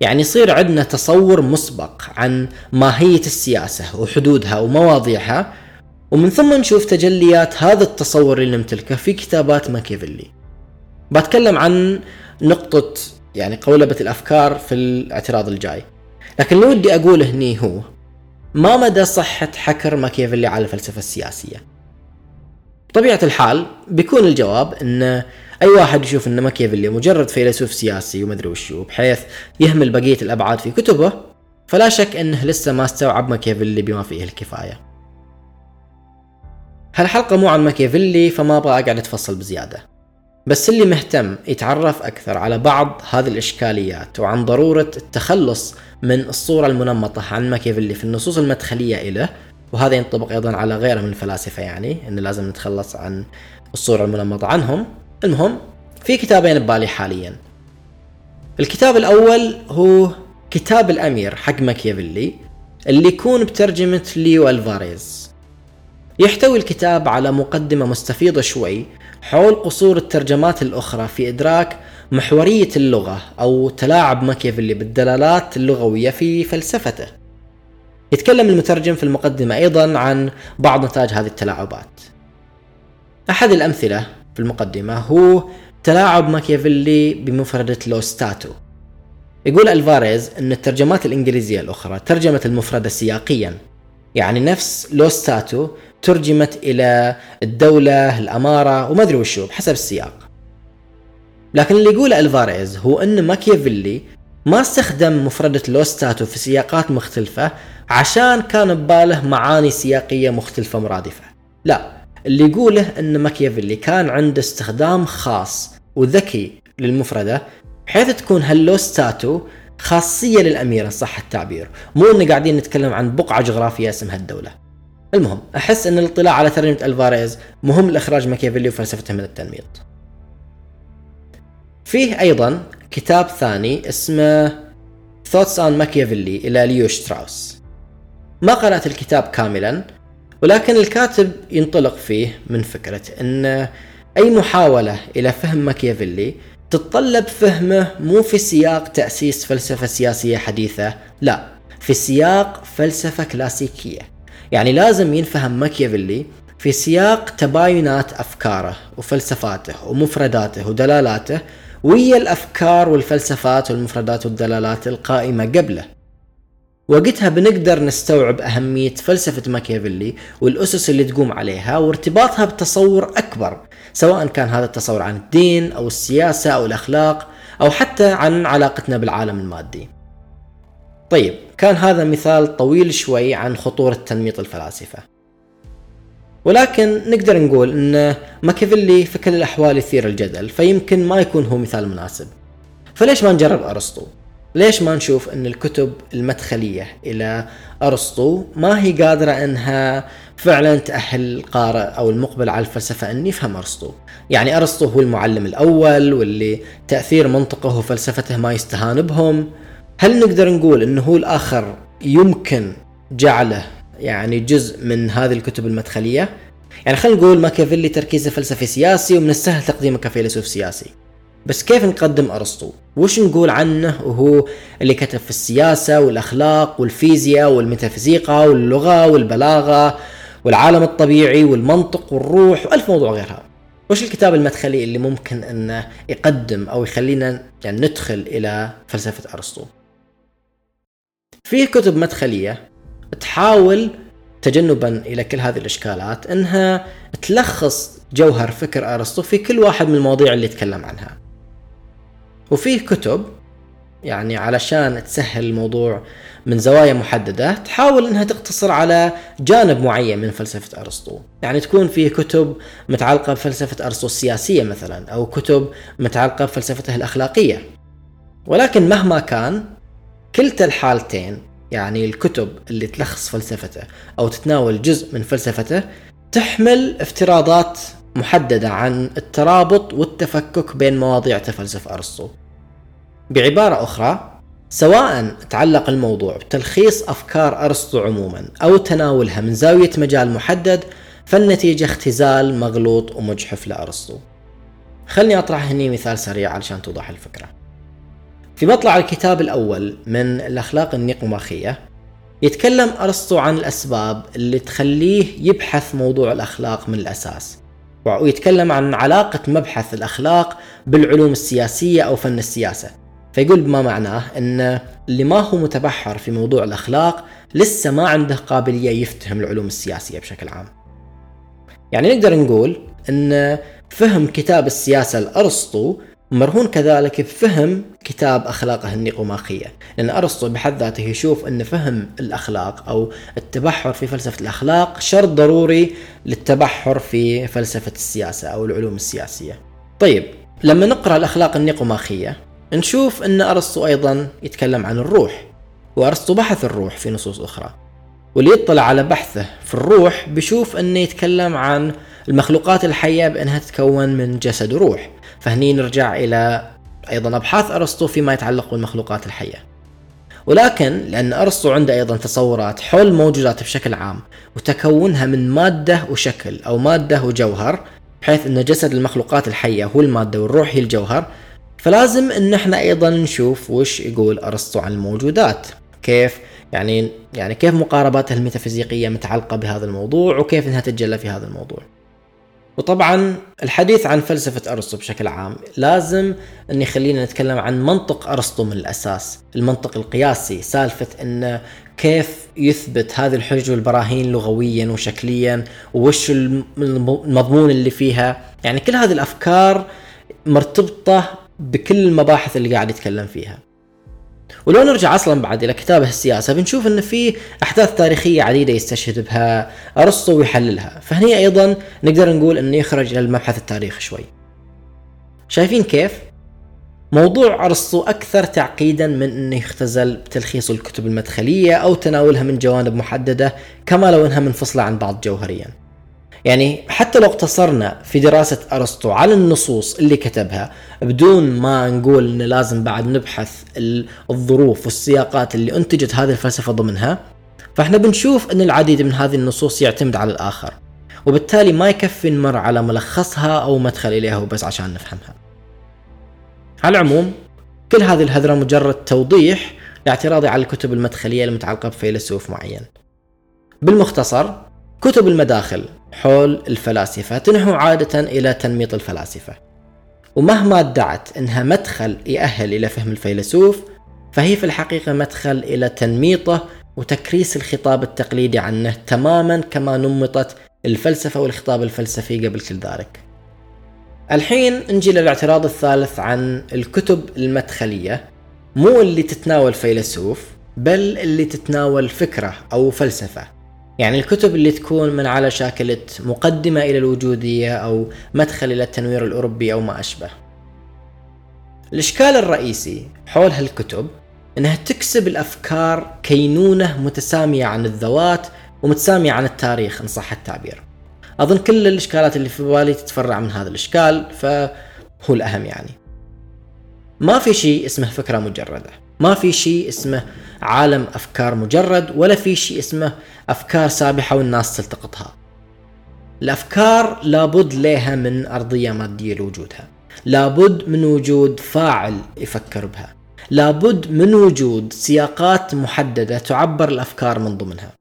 يعني يصير عندنا تصور مسبق عن ماهية السياسة وحدودها ومواضيعها ومن ثم نشوف تجليات هذا التصور اللي نمتلكه في كتابات ماكيافيلي بتكلم عن نقطة يعني قولبة الأفكار في الاعتراض الجاي. لكن اللي ودي أقوله هني هو ما مدى صحة حكر ماكيافيلي على الفلسفة السياسية؟ بطبيعة الحال بيكون الجواب إن أي واحد يشوف إن ماكيافيلي مجرد فيلسوف سياسي ومدري وشو بحيث يهمل بقية الأبعاد في كتبه فلا شك انه لسه ما استوعب ماكيافيلي بما فيه الكفاية. هالحلقة مو عن ماكيافيلي فما أبغى أقعد أتفصل بزيادة. بس اللي مهتم يتعرف أكثر على بعض هذه الإشكاليات وعن ضرورة التخلص من الصورة المنمطة عن ماكيافيلي في النصوص المدخلية إله. وهذا ينطبق أيضا على غيره من الفلاسفة يعني أن لازم نتخلص عن الصورة المنمطة عنهم. المهم في كتابين ببالي حاليا. الكتاب الأول هو كتاب الأمير حق ماكيافيلي اللي يكون بترجمة ليو ألفاريز. يحتوي الكتاب على مقدمة مستفيضة شوي حول قصور الترجمات الأخرى في إدراك محورية اللغة أو تلاعب ماكيافيلي بالدلالات اللغوية في فلسفته. يتكلم المترجم في المقدمة أيضا عن بعض نتائج هذه التلاعبات. أحد الأمثلة في المقدمة هو تلاعب ماكيافيلي بمفردة lo stato. يقول ألفاريز أن الترجمات الإنجليزية الأخرى ترجمت المفردة سياقيا يعني نفس lo stato ترجمت إلى الدولة الأمارة وما أدري وشو بحسب السياق. لكن اللي يقوله ألفاريز هو أن ماكيافيلي ما استخدم مفردة lo stato في سياقات مختلفة عشان كان بباله معاني سياقية مختلفة مرادفة. لا اللي يقوله أن ماكيافيلي كان عنده استخدام خاص وذكي للمفردة بحيث تكون هال lo stato خاصية للأمير إن صح التعبير. مو أن قاعدين نتكلم عن بقعة جغرافية اسمها الدولة. المهم أحس إن الاطلاع على ترجمه ألفاريز مهم لإخراج ماكيافيلي وفلسفته من التنميط. فيه أيضا كتاب ثاني اسمه Thoughts on Machiavelli إلى ليو شتراوس. ما قرأت الكتاب كاملا ولكن الكاتب ينطلق فيه من فكرة إن أي محاولة إلى فهم ماكيافيلي تتطلب فهمه مو في سياق تأسيس فلسفة سياسية حديثة، لا، في سياق فلسفة كلاسيكية. يعني لازم ينفهم ماكيافيلي في سياق تباينات أفكاره وفلسفاته ومفرداته ودلالاته ويا الأفكار والفلسفات والمفردات والدلالات القائمة قبله. وقتها بنقدر نستوعب أهمية فلسفة ماكيافيلي والأسس اللي تقوم عليها وارتباطها بتصور أكبر سواء كان هذا التصور عن الدين أو السياسة أو الأخلاق أو حتى عن علاقتنا بالعالم المادي. طيب كان هذا مثال طويل شوي عن خطورة تنميط الفلاسفة. ولكن نقدر نقول إن ماكيافيلي في كل الأحوال يثير الجدل فيمكن ما يكون هو مثال مناسب. فليش ما نجرب أرسطو؟ ليش ما نشوف إن الكتب المدخلية إلى أرسطو ما هي قادرة إنها فعلا تأهل القارئ أو المقبل على الفلسفة إن يفهم أرسطو؟ يعني أرسطو هو المعلم الأول واللي تأثير منطقه وفلسفته ما يستهان بهم. هل نقدر نقول إنه هو الآخر يمكن جعله يعني جزء من هذه الكتب المدخلية؟ يعني خلينا نقول ماكيافيلي تركيزه فلسفي سياسي ومن السهل تقديمه كفيلسوف سياسي. بس كيف نقدم أرسطو؟ وش نقول عنه وهو اللي كتب في السياسة والأخلاق والفيزياء والميتافيزيقا واللغة والبلاغة والعالم الطبيعي والمنطق والروح وألف موضوع غيرها. وش الكتاب المدخلي اللي ممكن إنه يقدم أو يخلينا يعني ندخل إلى فلسفة أرسطو؟ فيه كتب مدخلية تحاول تجنبا إلى كل هذه الإشكالات إنها تلخص جوهر فكر أرسطو في كل واحد من المواضيع اللي يتكلم عنها. وفيه كتب يعني علشان تسهل الموضوع من زوايا محددة تحاول إنها تقتصر على جانب معين من فلسفة أرسطو يعني تكون فيه كتب متعلقة بفلسفة أرسطو السياسية مثلا أو كتب متعلقة بفلسفته الأخلاقية ولكن مهما كان كلتا الحالتين يعني الكتب اللي تلخص فلسفته أو تتناول جزء من فلسفته تحمل افتراضات محددة عن الترابط والتفكك بين مواضيع تفلسف أرسطو. بعبارة أخرى سواء تعلق الموضوع بتلخيص أفكار أرسطو عموما أو تناولها من زاوية مجال محدد فالنتيجة اختزال مغلوط ومجحف لأرسطو. خلني أطرح هني مثال سريع علشان توضح الفكرة. في مطلع الكتاب الأول من الأخلاق النيقوماخية يتكلم أرسطو عن الأسباب اللي تخليه يبحث موضوع الأخلاق من الأساس ويتكلم عن علاقة مبحث الأخلاق بالعلوم السياسية أو فن السياسة. فيقول بما معناه أن اللي ما هو متبحر في موضوع الأخلاق لسه ما عنده قابلية يفتهم العلوم السياسية بشكل عام. يعني نقدر نقول أن فهم كتاب السياسة لأرسطو مرهون كذلك بفهم كتاب أخلاقه النيقوماخية لأن أرسطو بحد ذاته يشوف أن فهم الأخلاق أو التبحر في فلسفة الأخلاق شرط ضروري للتبحر في فلسفة السياسة أو العلوم السياسية. طيب لما نقرأ الأخلاق النيقوماخية نشوف أن أرسطو أيضا يتكلم عن الروح وأرسطو بحث الروح في نصوص أخرى. واللي يطلع على بحثه في الروح بيشوف أنه يتكلم عن المخلوقات الحية بأنها تتكون من جسد وروح فهني نرجع إلى أيضا أبحاث أرسطو فيما يتعلق بالمخلوقات الحية. ولكن لأن أرسطو عنده أيضا تصورات حول الموجودات بشكل عام وتكونها من مادة وشكل أو مادة وجوهر بحيث أن جسد المخلوقات الحية هو المادة والروح هي الجوهر فلازم أن إحنا أيضا نشوف وش يقول أرسطو عن الموجودات. كيف؟ يعني يعني كيف مقارباته الميتافيزيقية متعلقة بهذا الموضوع وكيف إنها تتجلى في هذا الموضوع. وطبعا الحديث عن فلسفة أرسطو بشكل عام لازم أن يخلينا نتكلم عن منطق أرسطو من الأساس المنطق القياسي سالفة أن كيف يثبت هذه الحجج والبراهين لغويا وشكليا وش المضمون اللي فيها. يعني كل هذه الأفكار مرتبطة بكل المباحث اللي قاعد يتكلم فيها. ولو نرجع أصلا بعد إلى كتابه السياسة بنشوف إن في أحداث تاريخية عديدة يستشهد بها أرسطو ويحللها، فهني أيضا نقدر نقول إنه يخرج إلى المبحث التاريخي شوي. شايفين كيف؟ موضوع أرسطو أكثر تعقيدا من إنه يختزل بتلخيص الكتب المدخلية أو تناولها من جوانب محددة كما لو إنها منفصلة عن بعض جوهريا. يعني حتى لو اقتصرنا في دراسة أرسطو على النصوص اللي كتبها بدون ما نقول إن لازم بعد نبحث الظروف والسياقات اللي أنتجت هذه الفلسفة ضمنها فإحنا بنشوف أن العديد من هذه النصوص يعتمد على الآخر وبالتالي ما يكفي نمر على ملخصها أو مدخل إليها وبس عشان نفهمها. على العموم كل هذه الهذرة مجرد توضيح لاعتراضي على الكتب المدخلية المتعلقة بفيلسوف معين. بالمختصر كتب المداخل حول الفلاسفة تنحو عادة إلى تنميط الفلاسفة. ومهما ادعت أنها مدخل يأهل إلى فهم الفيلسوف فهي في الحقيقة مدخل إلى تنميطه وتكريس الخطاب التقليدي عنه تماما كما نمطت الفلسفة والخطاب الفلسفي قبل كل ذلك. الحين نجي للاعتراض الثالث عن الكتب المدخلية مو اللي تتناول فيلسوف بل اللي تتناول فكرة أو فلسفة. يعني الكتب اللي تكون من على شاكلة مقدمة إلى الوجودية أو مدخل إلى التنوير الأوروبي أو ما أشبه. الإشكال الرئيسي حول هالكتب أنها تكسب الأفكار كينونة متسامية عن الذوات ومتسامية عن التاريخ إن صح التعبير. أظن كل الإشكالات اللي في بالي تتفرع من هذا الإشكال فهو الأهم يعني. ما في شيء اسمه فكرة مجردة. ما في شيء اسمه عالم أفكار مجرد ولا في شيء اسمه أفكار سابحة والناس تلتقطها. الأفكار لابد لها من أرضية مادية لوجودها. لابد من وجود فاعل يفكر بها. لابد من وجود سياقات محددة تعبر الأفكار من ضمنها.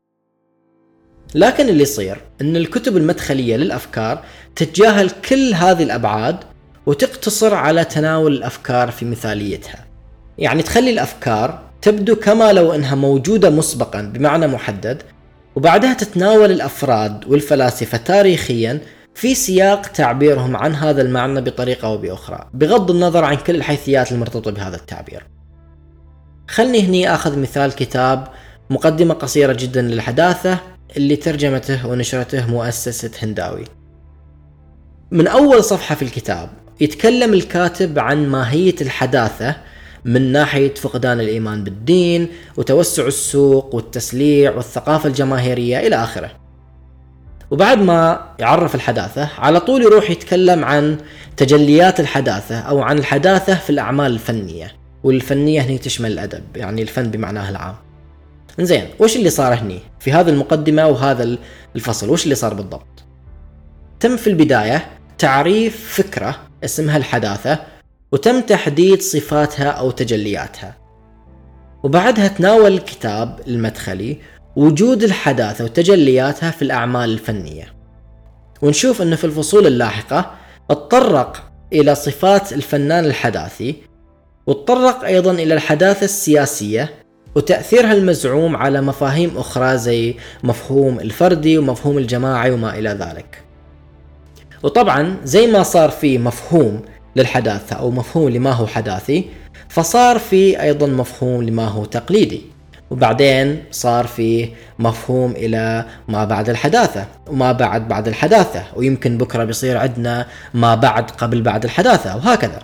لكن اللي يصير أن الكتب المدخلية للأفكار تتجاهل كل هذه الأبعاد وتقتصر على تناول الأفكار في مثاليتها. يعني تخلي الأفكار تبدو كما لو أنها موجودة مسبقا بمعنى محدد وبعدها تتناول الأفراد والفلاسفة تاريخيا في سياق تعبيرهم عن هذا المعنى بطريقة أو بأخرى، بغض النظر عن كل الحيثيات المرتبطة بهذا التعبير. خلني هني آخذ مثال كتاب مقدمة قصيرة جدا للحداثة اللي ترجمته ونشرته مؤسسة هنداوي من أول صفحة في الكتاب يتكلم الكاتب عن ماهية الحداثة من ناحية فقدان الإيمان بالدين وتوسع السوق والتسليع والثقافة الجماهيرية إلى آخره. وبعد ما يعرف الحداثة على طول يروح يتكلم عن تجليات الحداثة أو عن الحداثة في الأعمال الفنية. والفنية هني تشمل الأدب يعني الفن بمعناه العام. زين وش اللي صار هني؟ في هذه المقدمة وهذا الفصل وش اللي صار بالضبط؟ تم في البداية تعريف فكرة اسمها الحداثة وتم تحديد صفاتها أو تجلياتها. وبعدها تناول الكتاب المدخلي وجود الحداثة وتجلياتها في الأعمال الفنية. ونشوف أنه في الفصول اللاحقة اتطرق إلى صفات الفنان الحداثي وتطرق أيضا إلى الحداثة السياسية وتأثيرها المزعوم على مفاهيم أخرى زي مفهوم الفردي ومفهوم الجماعي وما إلى ذلك. وطبعا زي ما صار في مفهوم للحداثة أو مفهوم لما هو حداثي فصار في أيضا مفهوم لما هو تقليدي. وبعدين صار في مفهوم إلى ما بعد الحداثة وما بعد بعد الحداثة ويمكن بكرة بيصير عندنا ما بعد قبل بعد الحداثة وهكذا.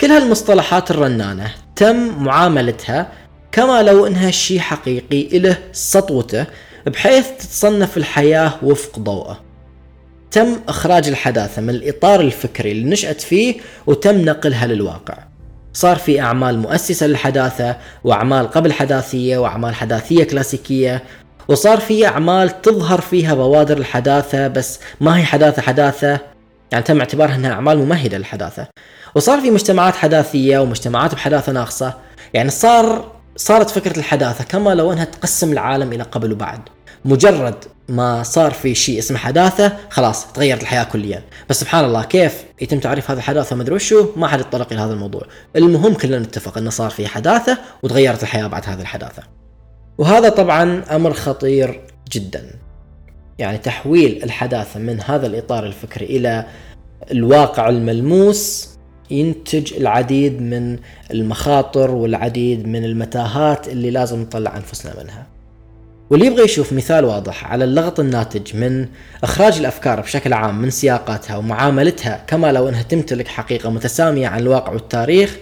كل هالمصطلحات الرنانة تم معاملتها كما لو إنها شيء حقيقي له سطوته بحيث تتصنف الحياة وفق ضوءه. تم إخراج الحداثة من الإطار الفكري اللي نشأت فيه وتم نقلها للواقع. صار في أعمال مؤسسة للحداثة وأعمال قبل حداثية وأعمال حداثية كلاسيكية وصار في أعمال تظهر فيها بوادر الحداثة بس ما هي حداثة حداثة. يعني تم اعتبارها أنها أعمال ممهدة للحداثة. وصار في مجتمعات حداثية ومجتمعات بحداثة ناقصة. يعني صار صارت فكرة الحداثة كما لو أنها تقسم العالم إلى قبل وبعد. مجرد ما صار في شيء اسمه حداثة خلاص تغيرت الحياة كليا. بس سبحان الله كيف يتم تعريف هذا الحداثة ما أدري وشو؟ ما حد يتطرق إلى هذا الموضوع. المهم كلنا نتفق إنه صار في حداثة وتغيرت الحياة بعد هذه الحداثة. وهذا طبعا أمر خطير جدا. يعني تحويل الحداثة من هذا الإطار الفكري إلى الواقع الملموس ينتج العديد من المخاطر والعديد من المتاهات اللي لازم نطلع أنفسنا منها. واللي يبغى يشوف مثال واضح على اللغط الناتج من إخراج الأفكار بشكل عام من سياقاتها ومعاملتها كما لو إنها تمتلك حقيقة متسامية عن الواقع والتاريخ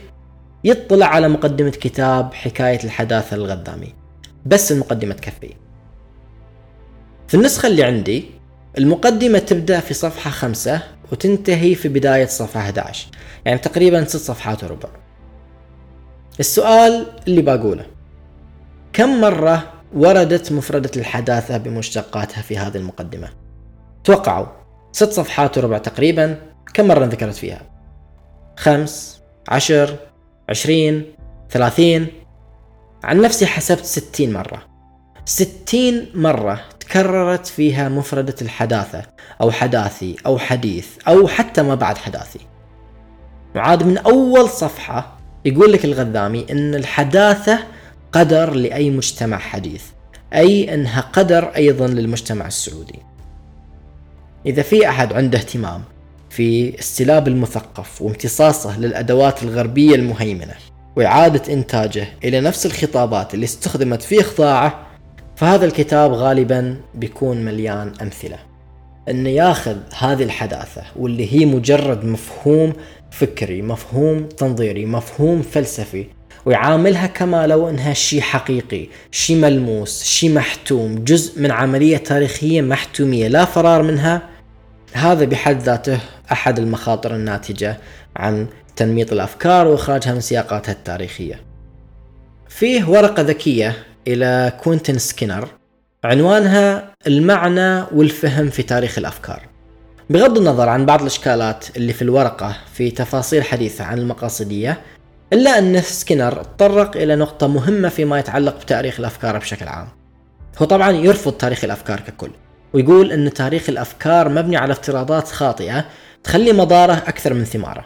يطلع على مقدمة كتاب حكاية الحداثة الغذامي بس المقدمة تكفي. في النسخة اللي عندي المقدمة تبدأ في صفحة خمسة وتنتهي في بداية صفحة 11 يعني تقريبا ست صفحات وربع. السؤال اللي بقوله كم مرة وردت مفردة الحداثة بمشتقاتها في هذه المقدمة. توقعوا ست صفحات وربع تقريبا كم مرة ذكرت فيها؟ خمس عشر عشرين ثلاثين. عن نفسي حسبت ستين مرة. ستين مرة تكررت فيها مفردة الحداثة أو حداثي أو حديث أو حتى ما بعد حداثي. وعاد من أول صفحة يقول لك الغذامي أن الحداثة قدر لأي مجتمع حديث أي أنها قدر أيضا للمجتمع السعودي. إذا في أحد عنده اهتمام في استلاب المثقف وامتصاصه للأدوات الغربية المهيمنة وإعادة إنتاجه إلى نفس الخطابات اللي استخدمت في إخضاعه فهذا الكتاب غالبا بيكون مليان أمثلة. أنه ياخذ هذه الحداثة واللي هي مجرد مفهوم فكري مفهوم تنظيري مفهوم فلسفي ويعاملها كما لو أنها شيء حقيقي شيء ملموس شيء محتوم جزء من عملية تاريخية محتومية لا فرار منها. هذا بحد ذاته أحد المخاطر الناتجة عن تنميط الأفكار وإخراجها من سياقاتها التاريخية. فيه ورقة ذكية إلى كوينتن سكينر عنوانها المعنى والفهم في تاريخ الأفكار. بغض النظر عن بعض الإشكالات اللي في الورقة في تفاصيل حديثة عن المقاصدية إلا أن سكينر تطرق إلى نقطة مهمة فيما يتعلق بتاريخ الأفكار بشكل عام. هو طبعا يرفض تاريخ الأفكار ككل ويقول أن تاريخ الأفكار مبني على افتراضات خاطئة تخلي مضاره أكثر من ثماره.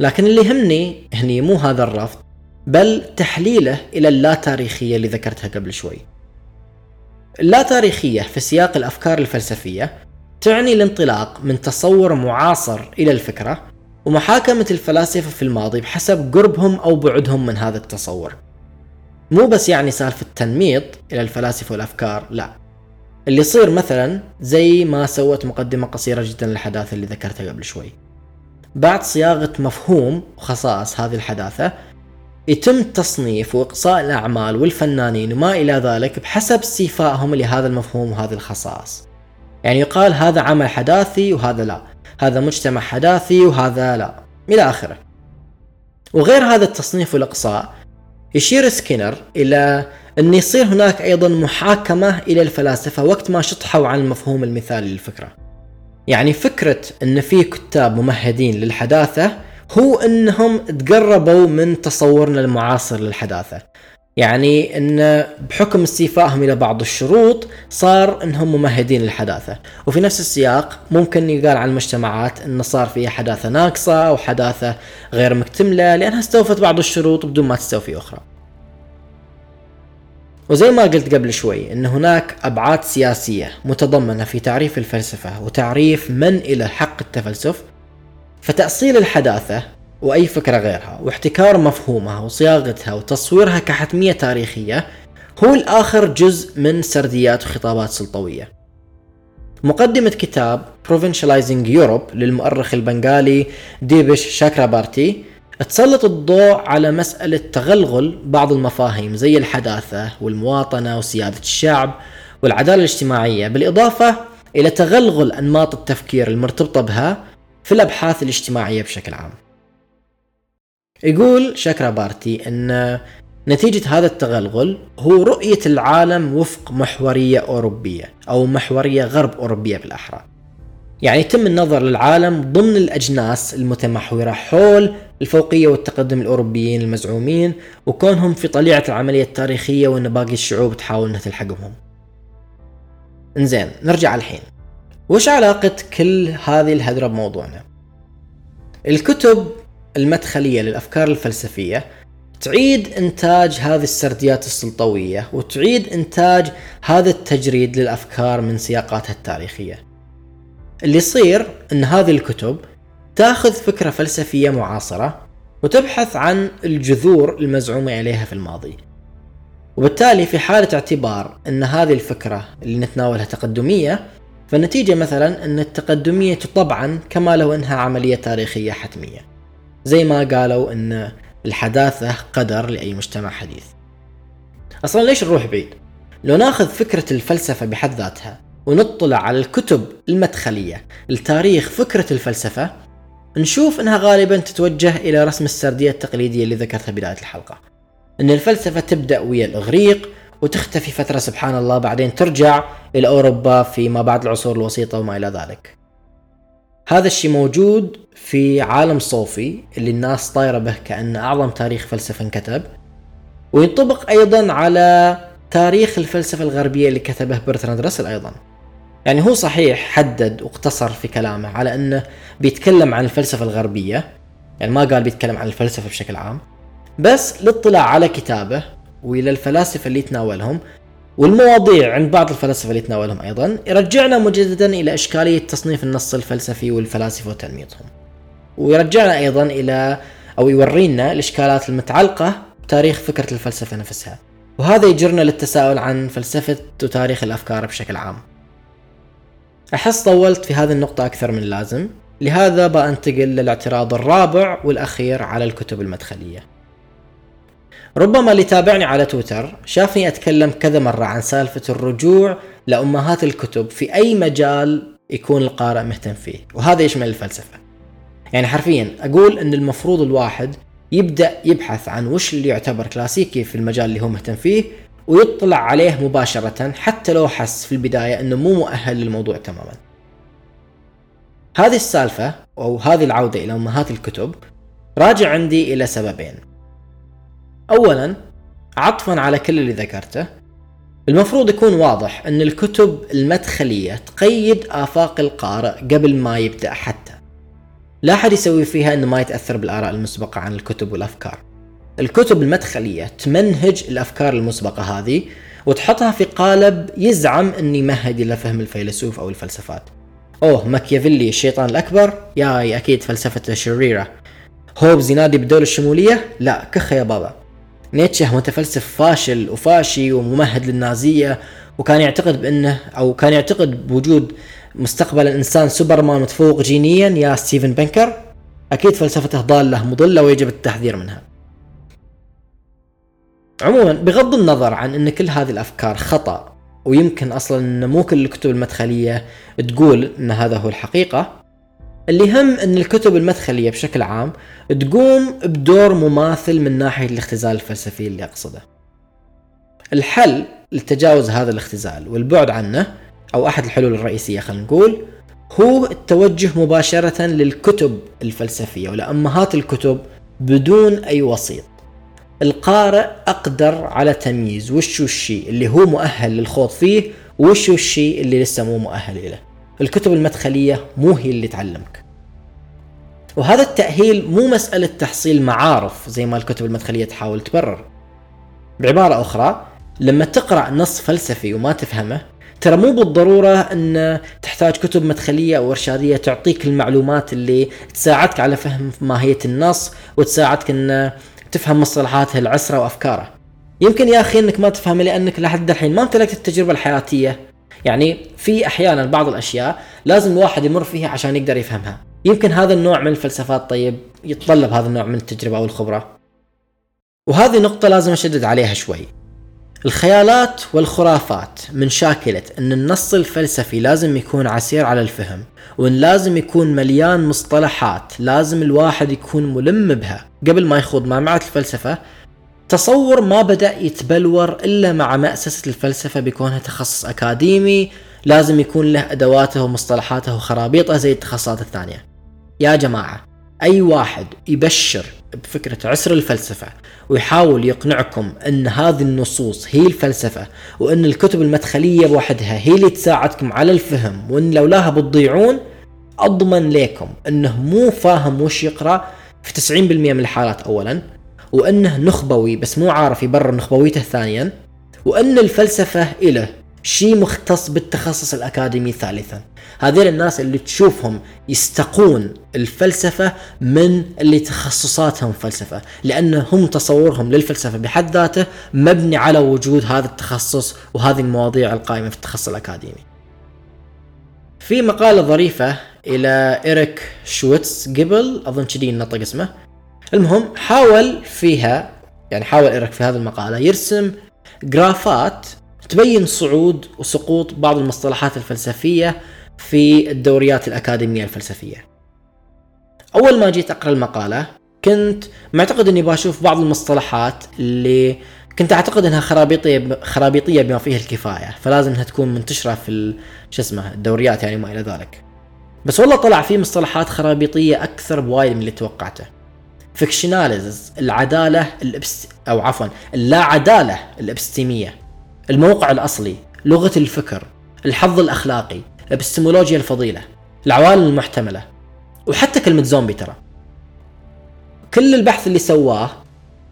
لكن اللي يهمني هني مو هذا الرفض بل تحليله إلى اللا تاريخية اللي ذكرتها قبل شوي. اللا تاريخية في سياق الأفكار الفلسفية تعني الانطلاق من تصور معاصر إلى الفكرة ومحاكمة الفلاسفة في الماضي بحسب قربهم أو بعدهم من هذا التصور. مو بس يعني سالفة تنميط إلى الفلاسفة والأفكار لا. اللي يصير مثلا زي ما سوت مقدمة قصيرة جدا للحداثة اللي ذكرتها قبل شوي. بعد صياغة مفهوم وخصائص هذه الحداثة يتم تصنيف وإقصاء الأعمال والفنانين وما إلى ذلك بحسب استيفائهم لهذا المفهوم وهذه الخصائص. يعني يقال هذا عمل حداثي وهذا لا. هذا مجتمع حداثي وهذا لا. إلى آخره. وغير هذا التصنيف والإقصاء يشير سكينر إلى أن يصير هناك أيضا محاكمة إلى الفلاسفة وقت ما شطحوا عن المفهوم المثالي للفكرة. يعني فكرة أن في كتاب ممهدين للحداثة هو أنهم تقربوا من تصورنا المعاصر للحداثة. يعني إن بحكم استيفائهم إلى بعض الشروط صار إنهم ممهدين للحداثة، وفي نفس السياق ممكن يقال عن المجتمعات إن صار فيها حداثة ناقصة أو حداثة غير مكتملة لأنها استوفت بعض الشروط بدون ما تستوفي أخرى. وزي ما قلت قبل شوي إن هناك أبعاد سياسية متضمنة في تعريف الفلسفة وتعريف من إلى حق التفلسف فتأصيل الحداثة وأي فكرة غيرها واحتكار مفهومها وصياغتها وتصويرها كحتمية تاريخية هو الآخر جزء من سرديات وخطابات سلطوية. مقدمة كتاب Provincializing Europe للمؤرخ البنغالي ديبش شاكرابارتي تسلط الضوء على مسألة تغلغل بعض المفاهيم زي الحداثة والمواطنة وسيادة الشعب والعدالة الاجتماعية بالإضافة إلى تغلغل أنماط التفكير المرتبطة بها في الأبحاث الاجتماعية بشكل عام. يقول شاكرا بارتي أن نتيجة هذا التغلغل هو رؤية العالم وفق محورية أوروبية أو محورية غرب أوروبية بالأحرى. يعني يتم النظر للعالم ضمن الأجناس المتمحورة حول الفوقية والتقدم الأوروبيين المزعومين وكونهم في طليعة العملية التاريخية وأن باقي الشعوب تحاول أنها تلحقهم. إنزين نرجع الحين. وش علاقة كل هذه الهدرة بموضوعنا؟ الكتب المدخلية للأفكار الفلسفية تعيد إنتاج هذه السرديات السلطوية وتعيد إنتاج هذا التجريد للأفكار من سياقاتها التاريخية. اللي يصير أن هذه الكتب تأخذ فكرة فلسفية معاصرة وتبحث عن الجذور المزعومة إليها في الماضي. وبالتالي في حالة اعتبار أن هذه الفكرة اللي نتناولها تقدمية فالنتيجة مثلا أن التقدمية طبعا كما لو أنها عملية تاريخية حتمية. زي ما قالوا أن الحداثة قدر لأي مجتمع حديث. أصلا ليش نروح بعيد؟ لو ناخذ فكرة الفلسفة بحد ذاتها ونطلع على الكتب المدخلية لتاريخ فكرة الفلسفة نشوف إنها غالبا تتوجه إلى رسم السردية التقليدية اللي ذكرتها بداية الحلقة. إن الفلسفة تبدأ ويا الإغريق وتختفي فترة سبحان الله بعدين ترجع إلى أوروبا فيما بعد العصور الوسيطة وما إلى ذلك. هذا الشيء موجود في عالم صوفي اللي الناس طايرة به كأنه أعظم تاريخ فلسفة انكتب. وينطبق أيضا على تاريخ الفلسفة الغربية اللي كتبه برتراند راسل أيضا. يعني هو صحيح حدد واقتصر في كلامه على أنه بيتكلم عن الفلسفة الغربية. يعني ما قال بيتكلم عن الفلسفة بشكل عام. بس الاطلاع على كتابه وإلى الفلاسفة اللي يتناولهم والمواضيع عند بعض الفلاسفة اللي يتناولهم أيضا يرجعنا مجددا إلى اشكاليه تصنيف النص الفلسفي والفلاسفة وتنميطهم. ويرجعنا أيضا إلى أو يورينا الإشكالات المتعلقة بتاريخ فكرة الفلسفة نفسها. وهذا يجرنا للتساؤل عن فلسفة وتاريخ الأفكار بشكل عام. أحس طولت في هذه النقطة أكثر من اللازم، لهذا بأنتقل للاعتراض الرابع والأخير على الكتب المدخلية. ربما اللي تابعني على تويتر شافني أتكلم كذا مرة عن سالفة الرجوع لأمهات الكتب في أي مجال يكون القارئ مهتم فيه وهذا يشمل الفلسفة؟ يعني حرفيا أقول أن المفروض الواحد يبدأ يبحث عن وش اللي يعتبر كلاسيكي في المجال اللي هو مهتم فيه ويطلع عليه مباشرة حتى لو حس في البداية أنه مو مؤهل للموضوع تماما. هذه السالفة أو هذه العودة إلى أمهات الكتب راجع عندي إلى سببين. اولا عطفا على كل اللي ذكرته. المفروض يكون واضح إن الكتب المدخلية تقيد آفاق القارئ قبل ما يبدأ حتى. لا أحد يسوي فيها إنه ما يتأثر بالآراء المسبقة عن الكتب والأفكار. الكتب المدخلية تمنهج الأفكار المسبقة هذه وتحطها في قالب يزعم إني يمهد إلى فهم الفيلسوف أو الفلسفات. أوه ماكيافيلي الشيطان الأكبر؟ ياي أكيد فلسفته شريرة. هوبز ينادي بالدولة الشمولية؟ لا كخة يا بابا. نيتشه متفلسف فاشل وفاشي وممهد للنازية وكان يعتقد بأنه أو كان يعتقد بوجود مستقبل الإنسان سوبرمان متفوق جينيا يا ستيفن بنكر أكيد فلسفته ضالة مضلة ويجب التحذير منها. عموما بغض النظر عن أن كل هذه الأفكار خطأ ويمكن أصلا أن مو كل الكتب المدخلية تقول أن هذا هو الحقيقة اللي هم إن الكتب المدخلية بشكل عام تقوم بدور مماثل من ناحية الاختزال الفلسفي اللي أقصده. الحل لتجاوز هذا الاختزال والبعد عنه أو أحد الحلول الرئيسية خلينا نقول هو التوجه مباشرة للكتب الفلسفية ولأمهات الكتب بدون أي وسيط. القارئ أقدر على تمييز وش الشيء اللي هو مؤهل للخوض فيه وش الشيء اللي لسه مو مؤهل إله. الكتب المدخلية مو هي اللي تعلمك. وهذا التأهيل مو مسألة تحصيل معارف زي ما الكتب المدخلية تحاول تبرر. بعبارة أخرى لما تقرأ نص فلسفي وما تفهمه ترى مو بالضرورة أن تحتاج كتب مدخلية أو إرشادية تعطيك المعلومات اللي تساعدك على فهم ماهية النص وتساعدك أن تفهم مصطلحاته العسرة وأفكاره. يمكن يا أخي أنك ما تفهم لأنك لحد الحين ما امتلكت التجربة الحياتية يعني في أحيانا بعض الأشياء لازم الواحد يمر فيها عشان يقدر يفهمها. يمكن هذا النوع من الفلسفات طيب يتطلب هذا النوع من التجربة أو الخبرة. وهذه نقطة لازم أشدد عليها شوي. الخيالات والخرافات من شاكلة أن النص الفلسفي لازم يكون عسير على الفهم وأن لازم يكون مليان مصطلحات لازم الواحد يكون ملم بها. قبل ما يخوض معمعة الفلسفة تصور ما بدأ يتبلور إلا مع مأسسة الفلسفة بكونها تخصص أكاديمي لازم يكون له أدواته ومصطلحاته وخرابيطه زي التخصصات الثانية. يا جماعة أي واحد يبشر بفكرة عسر الفلسفة ويحاول يقنعكم أن هذه النصوص هي الفلسفة وأن الكتب المدخلية بوحدها هي اللي تساعدكم على الفهم وأن لولاها بتضيعون أضمن لكم أنه مو فاهم وش يقرأ. في 90% من الحالات أولا وأنه نخبوي بس مو عارف يبرر نخبويته ثانيا. وأن الفلسفة إله شيء مختص بالتخصص الأكاديمي ثالثا. هذول الناس اللي تشوفهم يستقون الفلسفة من اللي تخصصاتهم فلسفة لأن هم تصورهم للفلسفة بحد ذاته مبني على وجود هذا التخصص وهذه المواضيع القائمة في التخصص الأكاديمي. في مقالة ظريفة إلى إيريك شويتس قبل أظن كذي نطق اسمه. المهم حاول فيها يعني حاول إيريك في هذه المقالة. يرسم جرافات تبين صعود وسقوط بعض المصطلحات الفلسفية في الدوريات الأكاديمية الفلسفية. أول ما جيت أقرأ المقالة كنت معتقد أني بشوف بعض المصطلحات اللي كنت أعتقد أنها خرابيطية خرابيطية بما فيه الكفاية فلازم أنها تكون منتشرة في شو اسمه الدوريات يعني ما إلى ذلك. بس والله طلع في مصطلحات خرابيطية أكثر بوايد من اللي توقعته. fictionalism العدالة الابست... أو عفوا اللا عدالة الابستيمية الموقع الأصلي لغة الفكر الحظ الأخلاقي ابستمولوجيا الفضيلة العوالم المحتملة وحتى كلمة زومبي ترى. كل البحث اللي سواه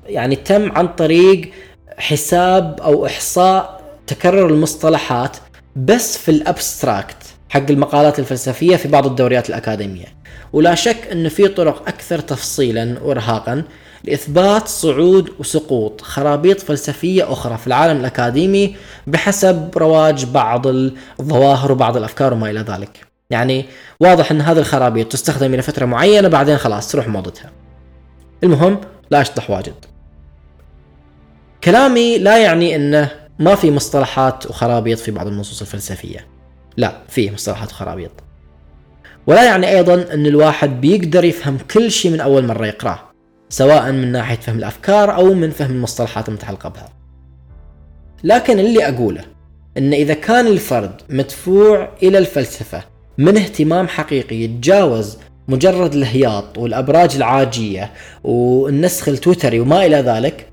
يعني تم عن طريق حساب أو إحصاء تكرر المصطلحات بس في الأبستراكت. حق المقالات الفلسفية في بعض الدوريات الأكاديمية. ولا شك إن في طرق أكثر تفصيلا وارهاقا لإثبات صعود وسقوط خرابيط فلسفية أخرى في العالم الأكاديمي بحسب رواج بعض الظواهر وبعض الأفكار وما إلى ذلك. يعني واضح أن هذه الخرابيط تستخدم إلى فترة معينة بعدين خلاص تروح موضتها. المهم لا أشطح واجد. كلامي لا يعني أنه ما في مصطلحات وخرابيط في بعض النصوص الفلسفية. لا في مصطلحات وخرابيط ولا يعني أيضا أن الواحد بيقدر يفهم كل شيء من أول مرة يقرأه سواء من ناحية فهم الأفكار أو من فهم المصطلحات المتعلقة بها لكن اللي أقوله أن إذا كان الفرد مدفوع إلى الفلسفة من اهتمام حقيقي يتجاوز مجرد الهياط والأبراج العاجية والنسخ التويتري وما إلى ذلك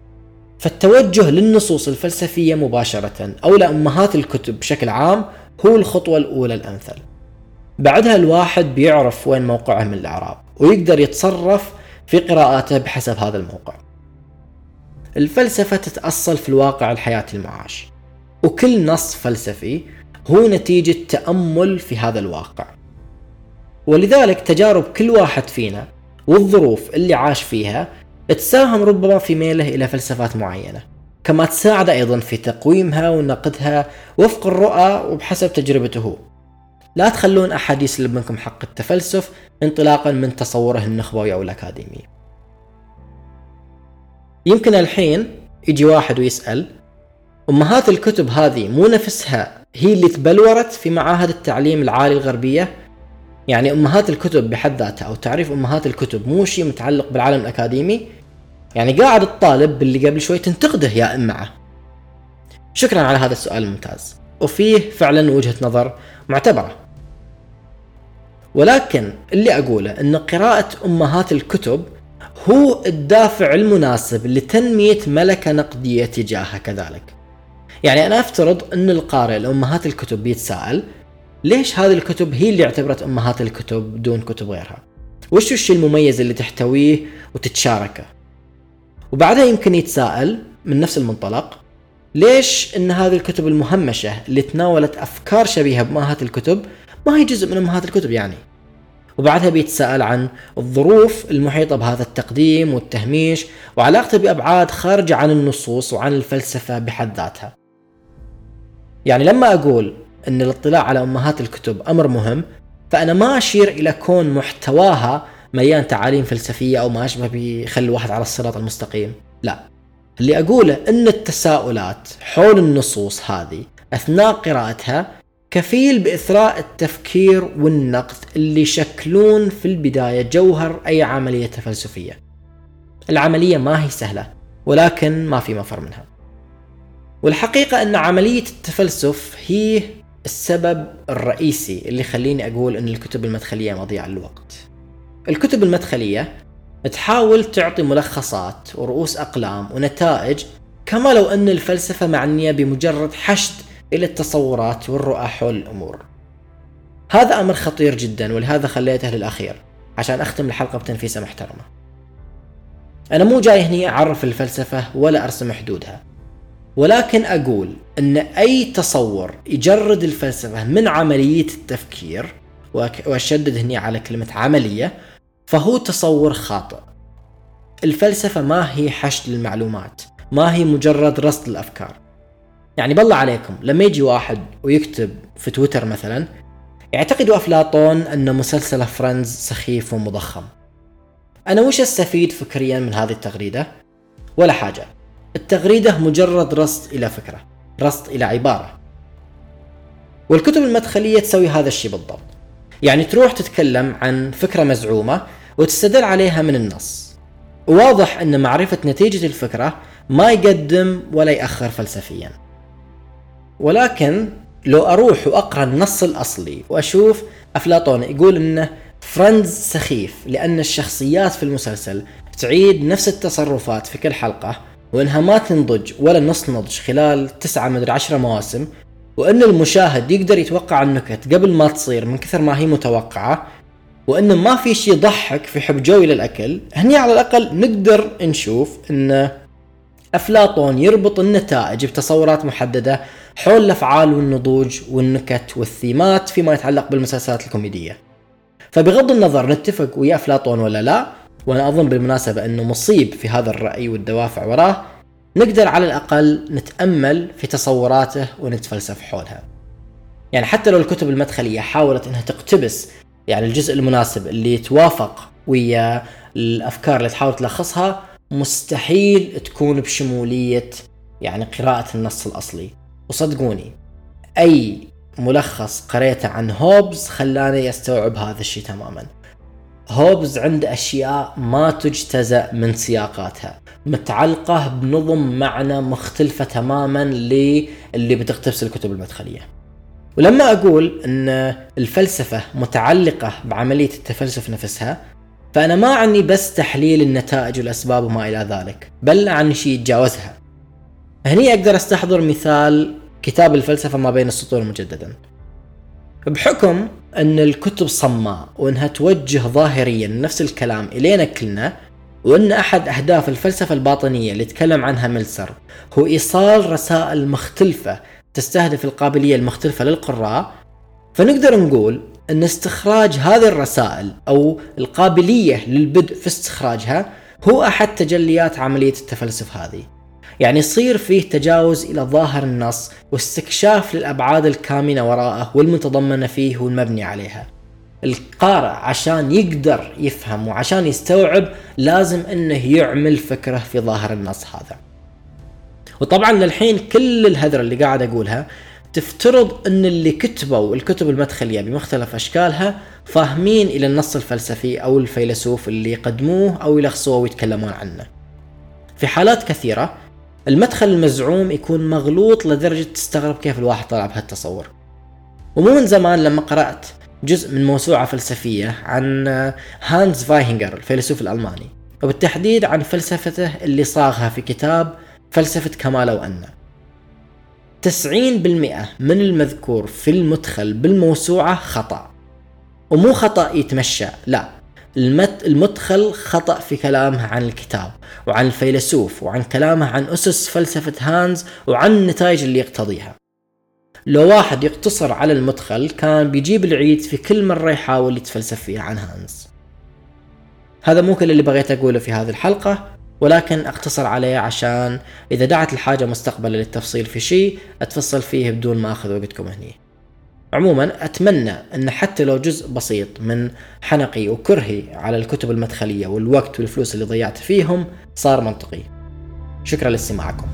فالتوجه للنصوص الفلسفية مباشرة أو لأمهات الكتب بشكل عام هو الخطوة الأولى الأمثل. بعدها الواحد بيعرف وين موقعه من الإعراب ويقدر يتصرف في قراءاته بحسب هذا الموقع. الفلسفة تتأصل في الواقع الحياتي المعاش وكل نص فلسفي هو نتيجة تأمل في هذا الواقع. ولذلك تجارب كل واحد فينا والظروف اللي عاش فيها تساهم ربما في ميله إلى فلسفات معينة. كما تساعد أيضا في تقويمها ونقدها وفق الرؤى وبحسب تجربته. لا تخلون أحد يسلب منكم حق التفلسف انطلاقا من تصوره النخبوي أو الأكاديمي. يمكن الحين يجي واحد ويسأل أمهات الكتب هذه مو نفسها هي اللي تبلورت في معاهد التعليم العالي الغربية؟ يعني أمهات الكتب بحد ذاتها أو تعريف أمهات الكتب مو شيء متعلق بالعالم الأكاديمي؟ يعني قاعد الطالب باللي قبل شوي تنتقده يا معه. شكرا على هذا السؤال الممتاز. وفيه فعلا وجهة نظر معتبرة. ولكن اللي أقوله أن قراءة أمهات الكتب هو الدافع المناسب لتنمية ملكة نقدية تجاهها كذلك. يعني أنا أفترض أن القارئ لأمهات الكتب بيتساءل ليش هذه الكتب هي اللي اعتبرت أمهات الكتب دون كتب غيرها؟ وش الشيء المميز اللي تحتويه وتتشاركه؟ وبعدها يمكن يتساءل من نفس المنطلق ليش إن هذه الكتب المهمشة اللي تناولت أفكار شبيهة بامهات الكتب ما هي جزء من امهات الكتب يعني؟ وبعدها بيتساءل عن الظروف المحيطة بهذا التقديم والتهميش وعلاقته بأبعاد خارجة عن النصوص وعن الفلسفة بحد ذاتها. يعني لما أقول أن الاطلاع على أمهات الكتب أمر مهم فأنا ما أشير إلى كون محتواها مليان تعاليم فلسفية أو ما أشبه بيخلي الواحد على الصراط المستقيم. لا. اللي أقوله أن التساؤلات حول النصوص هذه أثناء قراءتها كفيل بإثراء التفكير والنقد اللي يشكلون في البداية جوهر أي عملية فلسفية. العملية ما هي سهلة ولكن ما في مفر منها. والحقيقة أن عملية التفلسف هي السبب الرئيسي اللي يخليني أقول أن الكتب المدخلية مضيعة للوقت. الكتب المدخلية تحاول تعطي ملخصات ورؤوس أقلام ونتائج كما لو أن الفلسفة معنية بمجرد حشد إلى التصورات والرؤى حول الأمور. هذا أمر خطير جدا ولهذا خليته للأخير عشان أختم الحلقة بتنفيسة محترمة. أنا مو جاي هني أعرف الفلسفة ولا أرسم حدودها ولكن أقول أن أي تصور يجرد الفلسفة من عملية التفكير وأشدد هني على كلمة عملية فهو تصور خاطئ. الفلسفة ما هي حشد للمعلومات ما هي مجرد رصد الأفكار. يعني بالله عليكم لما يجي واحد ويكتب في تويتر مثلا يعتقد أفلاطون أن مسلسل فريندز سخيف ومضخم. أنا وش أستفيد فكريا من هذه التغريدة؟ ولا حاجة. التغريدة مجرد رصد إلى فكرة رصد إلى عبارة. والكتب المدخلية تسوي هذا الشيء بالضبط. يعني تروح تتكلم عن فكرة مزعومة وتستدل عليها من النص. واضح أن معرفة نتيجة الفكرة ما يقدم ولا يأخر فلسفيا. ولكن لو أروح وأقرأ النص الأصلي وأشوف أفلاطون يقول أنه فريندز سخيف لأن الشخصيات في المسلسل تعيد نفس التصرفات في كل حلقة وإنها ما تنضج ولا نص نضج خلال تسعة مدري عشرة مواسم وإن المشاهد يقدر يتوقع النكت قبل ما تصير من كثر ما هي متوقعة وان ما في شيء يضحك في حب جوي للأكل. هني على الأقل نقدر نشوف إن أفلاطون يربط النتائج بتصورات محددة حول الأفعال والنضوج والنكت والثيمات فيما يتعلق بالمسلسلات الكوميدية. فبغض النظر نتفق ويا أفلاطون ولا لا وأنا أظن بالمناسبة إنه مصيب في هذا الرأي والدوافع وراه نقدر على الأقل نتأمل في تصوراته ونتفلسف حولها. يعني حتى لو الكتب المدخلية حاولت إنها تقتبس يعني الجزء المناسب اللي يتوافق ويا الأفكار اللي تحاول تلخصها مستحيل تكون بشمولية يعني قراءة النص الأصلي. وصدقوني أي ملخص قريته عن هوبز خلاني أستوعب هذا الشيء تماما. هوبز عنده أشياء ما تجتزأ من سياقاتها متعلقة بنظم معنى مختلفة تماما للي بتقتبس الكتب المدخلية. ولما أقول أن الفلسفة متعلقة بعملية التفلسف نفسها فأنا ما عني بس تحليل النتائج والأسباب وما إلى ذلك بل عني شيء يتجاوزها. هني أقدر أستحضر مثال كتاب الفلسفة ما بين السطور مجددا. بحكم أن الكتب صماء وأنها توجه ظاهريا نفس الكلام إلينا كلنا وأن أحد أهداف الفلسفة الباطنية اللي تكلم عنها ملسر هو إيصال رسائل مختلفة تستهدف القابلية المختلفة للقراء فنقدر نقول أن استخراج هذه الرسائل أو القابلية للبدء في استخراجها هو أحد تجليات عملية التفلسف هذه. يعني يصير فيه تجاوز إلى ظاهر النص واستكشاف للأبعاد الكامنة وراءه والمتضمنة فيه والمبني عليها. القارئ عشان يقدر يفهم وعشان يستوعب لازم أنه يعمل فكرة في ظاهر النص هذا. وطبعا للحين كل الهذرة اللي قاعد أقولها تفترض إن اللي كتبوا الكتب المدخلية بمختلف أشكالها فاهمين إلى النص الفلسفي أو الفيلسوف اللي يقدموه أو يلخصوه ويتكلمون عنه. في حالات كثيرة المدخل المزعوم يكون مغلوط لدرجة تستغرب كيف الواحد طلع بهالتصور. ومو من زمان لما قرأت جزء من موسوعة فلسفية عن هانز فايهنجر الفيلسوف الألماني وبالتحديد عن فلسفته اللي صاغها في كتاب فلسفة كما لو أن 90% من المذكور في المدخل بالموسوعة خطأ. ومو خطأ يتمشى لا. المدخل خطأ في كلامه عن الكتاب وعن الفيلسوف وعن كلامه عن أسس فلسفة هانز وعن النتائج اللي يقتضيها. لو واحد يقتصر على المدخل كان بيجيب العيد في كل مرة يحاول يتفلسف فيها عن هانز. هذا مو كل اللي بغيت أقوله في هذه الحلقة. ولكن أقتصر عليه عشان إذا دعت الحاجة مستقبلا للتفصيل في شيء أتفصل فيه بدون ما أخذ وقتكم هني. عموما أتمنى أن حتى لو جزء بسيط من حنقي وكرهي على الكتب المدخلية والوقت والفلوس اللي ضيعت فيهم صار منطقي. شكرا لاستماعكم.